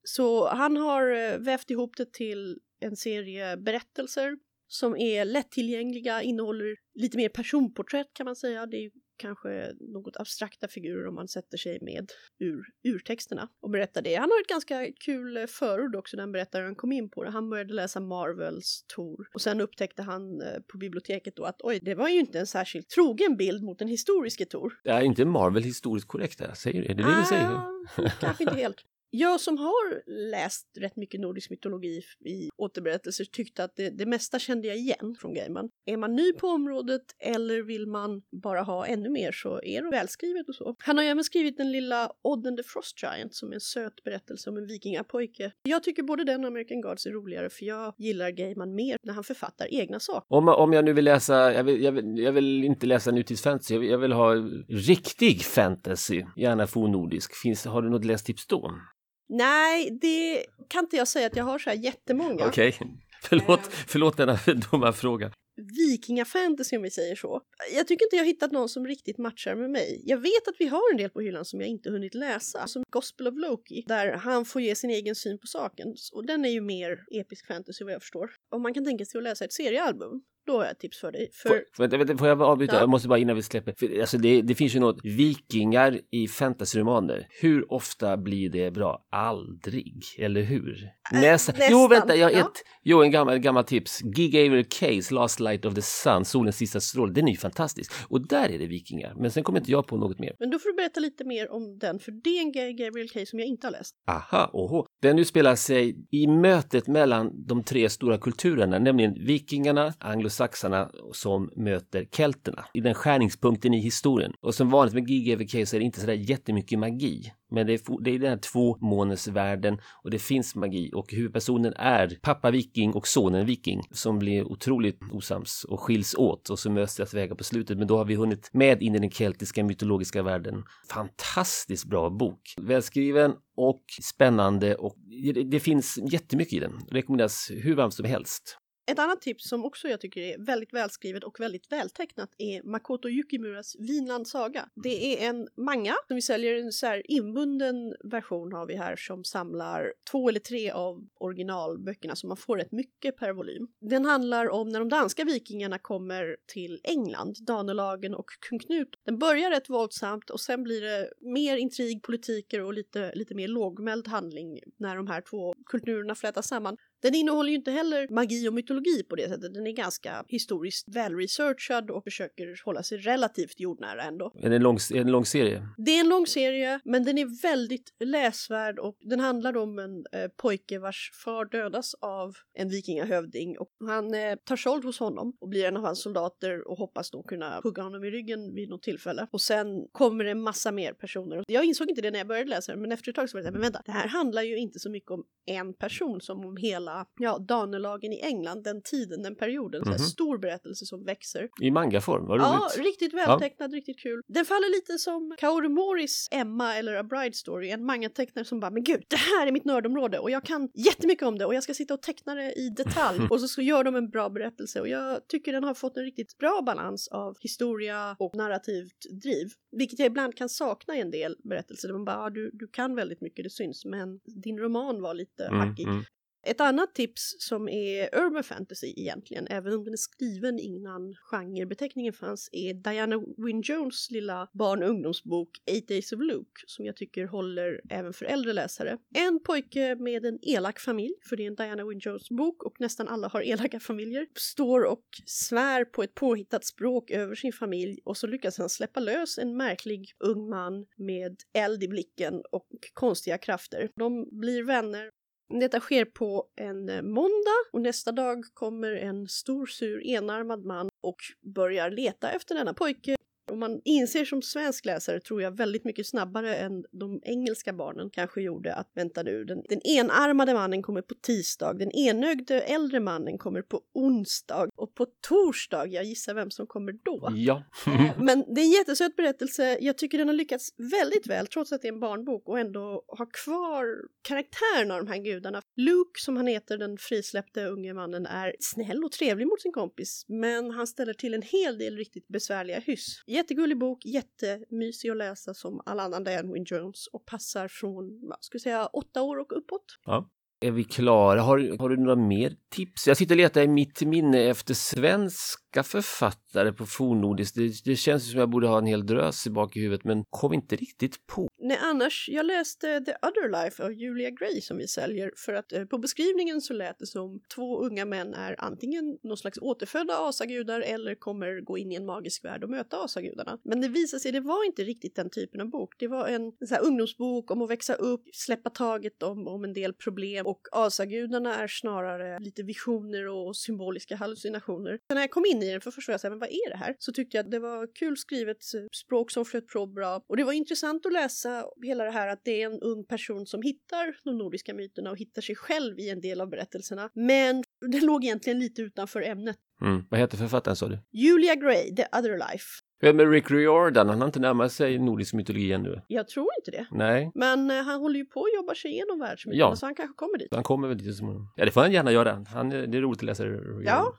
Så han har eh, vävt ihop det till en serie berättelser som är lättillgängliga, innehåller lite mer personporträtt kan man säga. Det är kanske något abstrakta figurer om man sätter sig med ur, urtexterna och berättar det. Han har ett ganska kul eh, förord också där han berättar hur han kom in på det. Han började läsa Marvels Tor och sen upptäckte han eh, på biblioteket då att oj, det var ju inte en särskilt trogen bild mot den historiske Tor. Är inte Marvel historiskt korrekt där? Säger? Är det det du säger? Ah, kanske inte helt. Jag som har läst rätt mycket nordisk mytologi i återberättelser tyckte att det, det mesta kände jag igen från Gaiman. Är man ny på området eller vill man bara ha ännu mer så är det välskrivet och så. Han har ju även skrivit den lilla Odd and the Frost Giant som är en söt berättelse om en vikingapojke. Jag tycker både den och American Gods är roligare för jag gillar Gaiman mer när han författar egna saker. Om, om jag nu vill läsa, jag vill, jag vill, jag vill inte läsa nutidsfantasy, jag vill, jag vill ha riktig fantasy, gärna fornnordisk. Finns, har du något lästips då? Nej, det kan inte jag säga att jag har så här jättemånga. Okej, förlåt, förlåt denna dumma fråga. Vikingafantasy om vi säger så. Jag tycker inte jag har hittat någon som riktigt matchar med mig. Jag vet att vi har en del på hyllan som jag inte hunnit läsa, som Gospel of Loki, där han får ge sin egen syn på saken. Och den är ju mer episk fantasy vad jag förstår. Om man kan tänka sig att läsa ett seriealbum, då har jag ett tips för dig. För... Får, vänta, vänta, får jag avbryta? Ja. Jag måste bara innan vi släpper. För, alltså det, det finns ju något, vikingar i fantasyromaner. Hur ofta blir det bra? Aldrig, eller hur? Nästa. Jo, nästan, vänta, jag har ja. ett, jo, en gammal, gammal tips. Gig Aver Case, Last Light of the Sun, Solens sista stråle. Den är ju fantastisk. Och där är det vikingar. Men sen kommer inte jag på något mer. Men då får du berätta lite mer om den, för det är en Ga- Gabriel Kay som jag inte har läst. Aha, oho. Den utspelar sig i mötet mellan de tre stora kulturerna, nämligen vikingarna, anglosaxarna som möter kelterna. I den skärningspunkten i historien. Och som vanligt med GGVK så är det inte sådär jättemycket magi. Men det är, det är den här tvåmånesvärlden och det finns magi och huvudpersonen är pappa viking och sonen viking som blir otroligt osams och skiljs åt och så möts deras vägar på slutet. Men då har vi hunnit med in i den keltiska mytologiska världen. Fantastiskt bra bok. Välskriven och spännande och det, det finns jättemycket i den. Rekommenderas hur varmt som helst. Ett annat tips som också jag tycker är väldigt välskrivet och väldigt vältecknat är Makoto Yukimuras Vinland Saga. Det är en manga som vi säljer en så här inbunden version har vi här som samlar två eller tre av originalböckerna så man får rätt mycket per volym. Den handlar om när de danska vikingarna kommer till England, Danelagen och kung Knut. Den börjar rätt våldsamt och sen blir det mer intrig, politiker och lite, lite mer lågmäld handling när de här två kulturerna flätas samman. Den innehåller ju inte heller magi och mytologi på det sättet. Den är ganska historiskt välresearchad och försöker hålla sig relativt jordnära ändå. Är det en lång, är det en lång serie? Det är en lång serie, men den är väldigt läsvärd och den handlar om en eh, pojke vars far dödas av en vikingahövding och han eh, tar sold hos honom och blir en av hans soldater och hoppas då kunna hugga honom i ryggen vid något tillfälle. Och sen kommer det en massa mer personer. Jag insåg inte det när jag började läsa den, men efter ett tag så var det så här, men vänta, det här handlar ju inte så mycket om en person som om hela, ja, Danelagen i England, den tiden, den perioden. Så här Mhm. stor berättelse som växer. I mangaform? Vad Ja, roligt. riktigt vältecknad, riktigt kul. Den faller lite som Kaoru Moris Emma eller A Bride Story, en mangatecknare som bara “men gud, det här är mitt nördområde och jag kan jättemycket om det och jag ska sitta och teckna det i detalj” och så, så gör de en bra berättelse och jag tycker den har fått en riktigt bra balans av historia och narrativt driv. Vilket jag ibland kan sakna i en del berättelser där man bara ah, du, “du kan väldigt mycket, det syns, men din roman var lite Mm, hackig”. mm. Ett annat tips som är urban fantasy egentligen, även om den är skriven innan genrebeteckningen fanns, är Diana Wynne Jones lilla barn och ungdomsbok Eight Days of Luke som jag tycker håller även för äldre läsare. En pojke med en elak familj, för det är en Diana Wynne Jones bok och nästan alla har elaka familjer, står och svär på ett påhittat språk över sin familj och så lyckas han släppa lös en märklig ung man med eld i blicken och konstiga krafter. De blir vänner detta sker på en eh, måndag och nästa dag kommer en stor sur enarmad man och börjar leta efter denna pojke. Och man inser som svensk läsare, tror jag, väldigt mycket snabbare än de engelska barnen kanske gjorde att vänta nu, den, den enarmade mannen kommer på tisdag, den enögde äldre mannen kommer på onsdag och på torsdag, jag gissar vem som kommer då. Ja. Men det är en jättesöt berättelse. Jag tycker den har lyckats väldigt väl, trots att det är en barnbok, och ändå ha kvar karaktärerna av de här gudarna. Luke, som han heter, den frisläppte unge mannen, är snäll och trevlig mot sin kompis, men han ställer till en hel del riktigt besvärliga hyss. Jättegullig bok, jättemysig att läsa som alla andra Diane Wynne Jones och passar från, vad ska jag säga, åtta år och uppåt. ja. Är vi klara? Har, har du några mer tips? Jag sitter och letar i mitt minne efter svenska författare på fornnordiskt. Det, det känns som jag borde ha en hel drös i bak i huvudet men kom inte riktigt på. Nej, annars, jag läste The Other Life av Julia Gray som vi säljer för att eh, på beskrivningen så lät det som två unga män är antingen någon slags återfödda asagudar eller kommer gå in i en magisk värld och möta asagudarna. Men det visade sig, det var inte riktigt den typen av bok. Det var en, en här ungdomsbok om att växa upp, släppa taget om, om en del problem och asagudarna är snarare lite visioner och symboliska hallucinationer. Så när jag kom in i den för första gången, men vad är det här? Så tyckte jag att det var kul skrivet, eh, språk som flöt på bra och det var intressant att läsa hela det här att det är en ung person som hittar de nordiska myterna och hittar sig själv i en del av berättelserna. Men det låg egentligen lite utanför ämnet. Mm. Vad heter författaren sa du? Julia Gray, The Other Life. Hur är det med Rick Riordan? Han har inte närmat sig nordisk mytologi ännu. Jag tror inte det. Nej, Men eh, han håller ju på att jobba sig igenom världsmyterna Ja. så han kanske kommer dit. han kommer väl dit så småningom. Ja, det får han gärna göra. Han, det är roligt att läsa Riordan. Ja.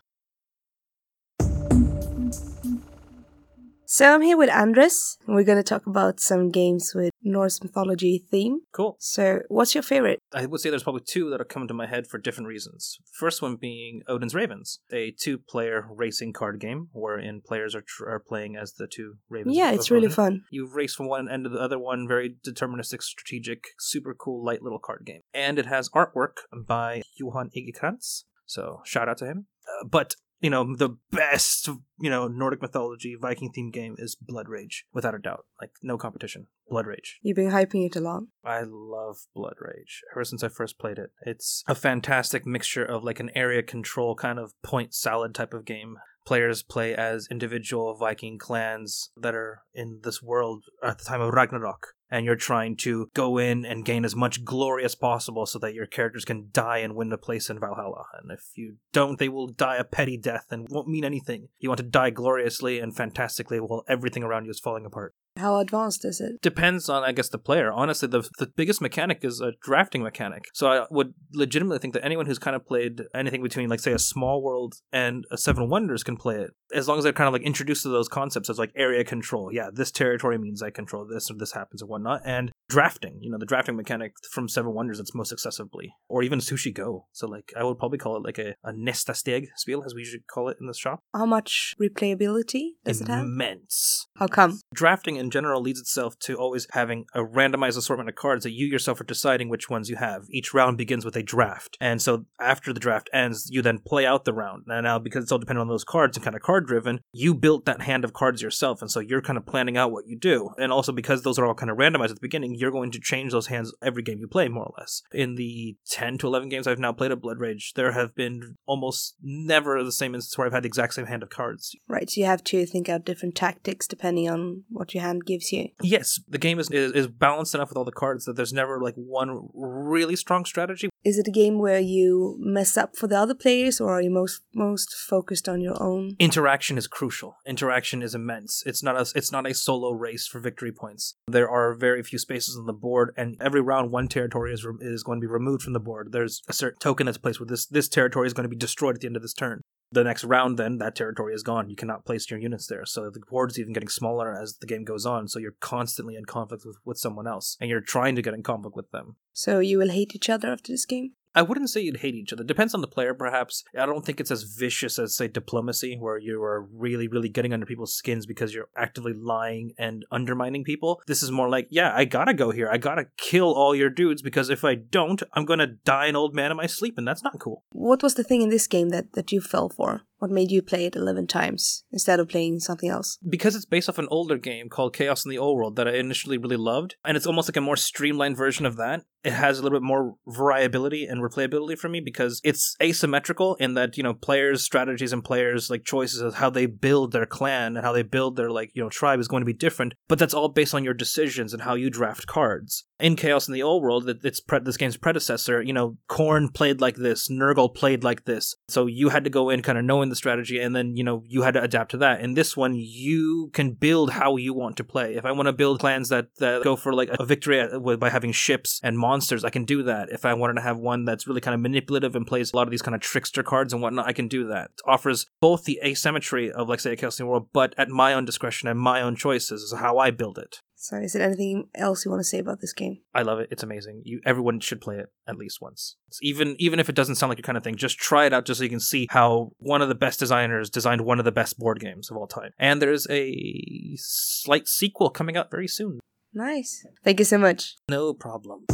So I'm here with Andres, and we're going to talk about some games with Norse mythology theme. Cool. So, what's your favorite? I would say there's probably two that are coming to my head for different reasons. First one being Odin's Ravens, a two-player racing card game wherein players are tr- are playing as the two ravens. Yeah, it's really Odin. fun. You race from one end to the other one, very deterministic, strategic, super cool, light little card game. And it has artwork by Johan Igekrantz, so shout out to him. Uh, but you know, the best, you know, Nordic mythology Viking themed game is Blood Rage, without a doubt. Like no competition. Blood Rage. You've been hyping it a lot. I love Blood Rage ever since I first played it. It's a fantastic mixture of like an area control kind of point salad type of game. Players play as individual Viking clans that are in this world at the time of Ragnarok. And you're trying to go in and gain as much glory as possible so that your characters can die and win a place in Valhalla. And if you don't, they will die a petty death and won't mean anything. You want to die gloriously and fantastically while everything around you is falling apart How advanced is it? depends on i guess the player. Honestly the, the biggest mechanic is a drafting mechanic. So i would legitimately think that anyone who's kind of played anything between like say a small world and a seven wonders can play it as long as they're kind of like introduced to those concepts as like area control. Yeah this territory means i control this or this happens or whatnot. And drafting you know the drafting mechanic from seven wonders that's most accessibly or even sushi go. So like i would probably call it like a, a nesta steg spiel as we usually call it in the shop. How much replayability does it have? immense. How come? drafting in general leads itself to always having a randomized assortment of cards that you yourself are deciding which ones you have. Each round begins with a draft. And so after the draft ends, you then play out the round. And now, because it's all dependent on those cards and kind of card driven, you built that hand of cards yourself. And so you're kind of planning out what you do. And also because those are all kind of randomized at the beginning, you're going to change those hands every game you play, more or less. In the 10 to 11 games I've now played at Blood Rage, there have been almost never the same instance where I've had the exact same hand of cards. Right, so you have to think out different tactics depending on what your hand gives you. Yes, the game is, is is balanced enough with all the cards that there's never like one really strong strategy. Is it a game where you mess up for the other players, or are you most most focused on your own? Interaction is crucial. Interaction is immense. It's not a it's not a solo race for victory points. There are very few spaces on the board, and every round one territory is re- is going to be removed from the board. There's a certain token that's placed with this this territory is going to be destroyed at the end of this turn. The next round, then that territory is gone. You cannot place your units there. So the board's even getting smaller as the game goes on. So you're constantly in conflict with, with someone else, and you're trying to get in conflict with them. So you will hate each other after this game? I wouldn't say you'd hate each other. Depends on the player, perhaps. I don't think it's as vicious as, say, diplomacy, where you are really, really getting under people's skins because you're actively lying and undermining people. This is more like, yeah, I gotta go here. I gotta kill all your dudes because if I don't, I'm gonna die an old man in my sleep, and that's not cool. What was the thing in this game that, that you fell for? What made you play it 11 times instead of playing something else? because it's based off an older game called Chaos in the Old World that I initially really loved, and it's almost like a more streamlined version of that. It has a little bit more variability and replayability for me because it's asymmetrical in that you know players' strategies and players' like choices of how they build their clan and how they build their like you know tribe is going to be different. But that's all based on your decisions and how you draft cards. In Chaos in the Old World, it- it's pre- this game's predecessor. You know, Korn played like this, Nurgle played like this, so you had to go in kind of knowing the strategy, and then you know you had to adapt to that. In this one, you can build how you want to play. If I want to build clans that that go for like a victory uh, by having ships and monsters, I can do that. If I wanted to have one that's really kind of manipulative and plays a lot of these kind of trickster cards and whatnot, I can do that. It offers both the asymmetry of like say a Chaos in the World, but at my own discretion and my own choices is how I build it. So, is there anything else you want to say about this game? I love it. It's amazing. You everyone should play it at least once. It's even even if it doesn't sound like your kind of thing, just try it out just so you can see how one of the best designers designed one of the best board games of all time. And there's a slight sequel coming out very soon. Nice. Thank you so much. No problem.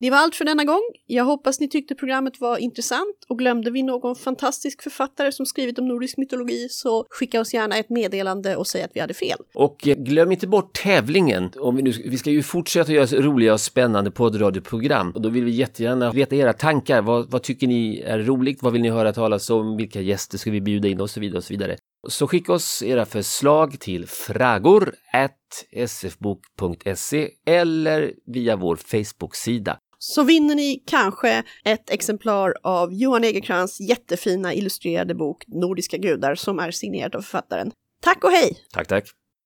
Det var allt för denna gång. Jag hoppas ni tyckte programmet var intressant och glömde vi någon fantastisk författare som skrivit om nordisk mytologi så skicka oss gärna ett meddelande och säg att vi hade fel. Och eh, glöm inte bort tävlingen. Om vi, nu, vi ska ju fortsätta göra roliga och spännande poddradioprogram. Och då vill vi jättegärna veta era tankar. Vad, vad tycker ni är roligt? Vad vill ni höra talas om? Vilka gäster ska vi bjuda in? Och så vidare och så vidare. Så skicka oss era förslag till fragor sfbok.se eller via vår Facebook-sida. Så vinner ni kanske ett exemplar av Johan Egerkrans jättefina illustrerade bok Nordiska gudar som är signerad av författaren. Tack och hej! Tack, tack!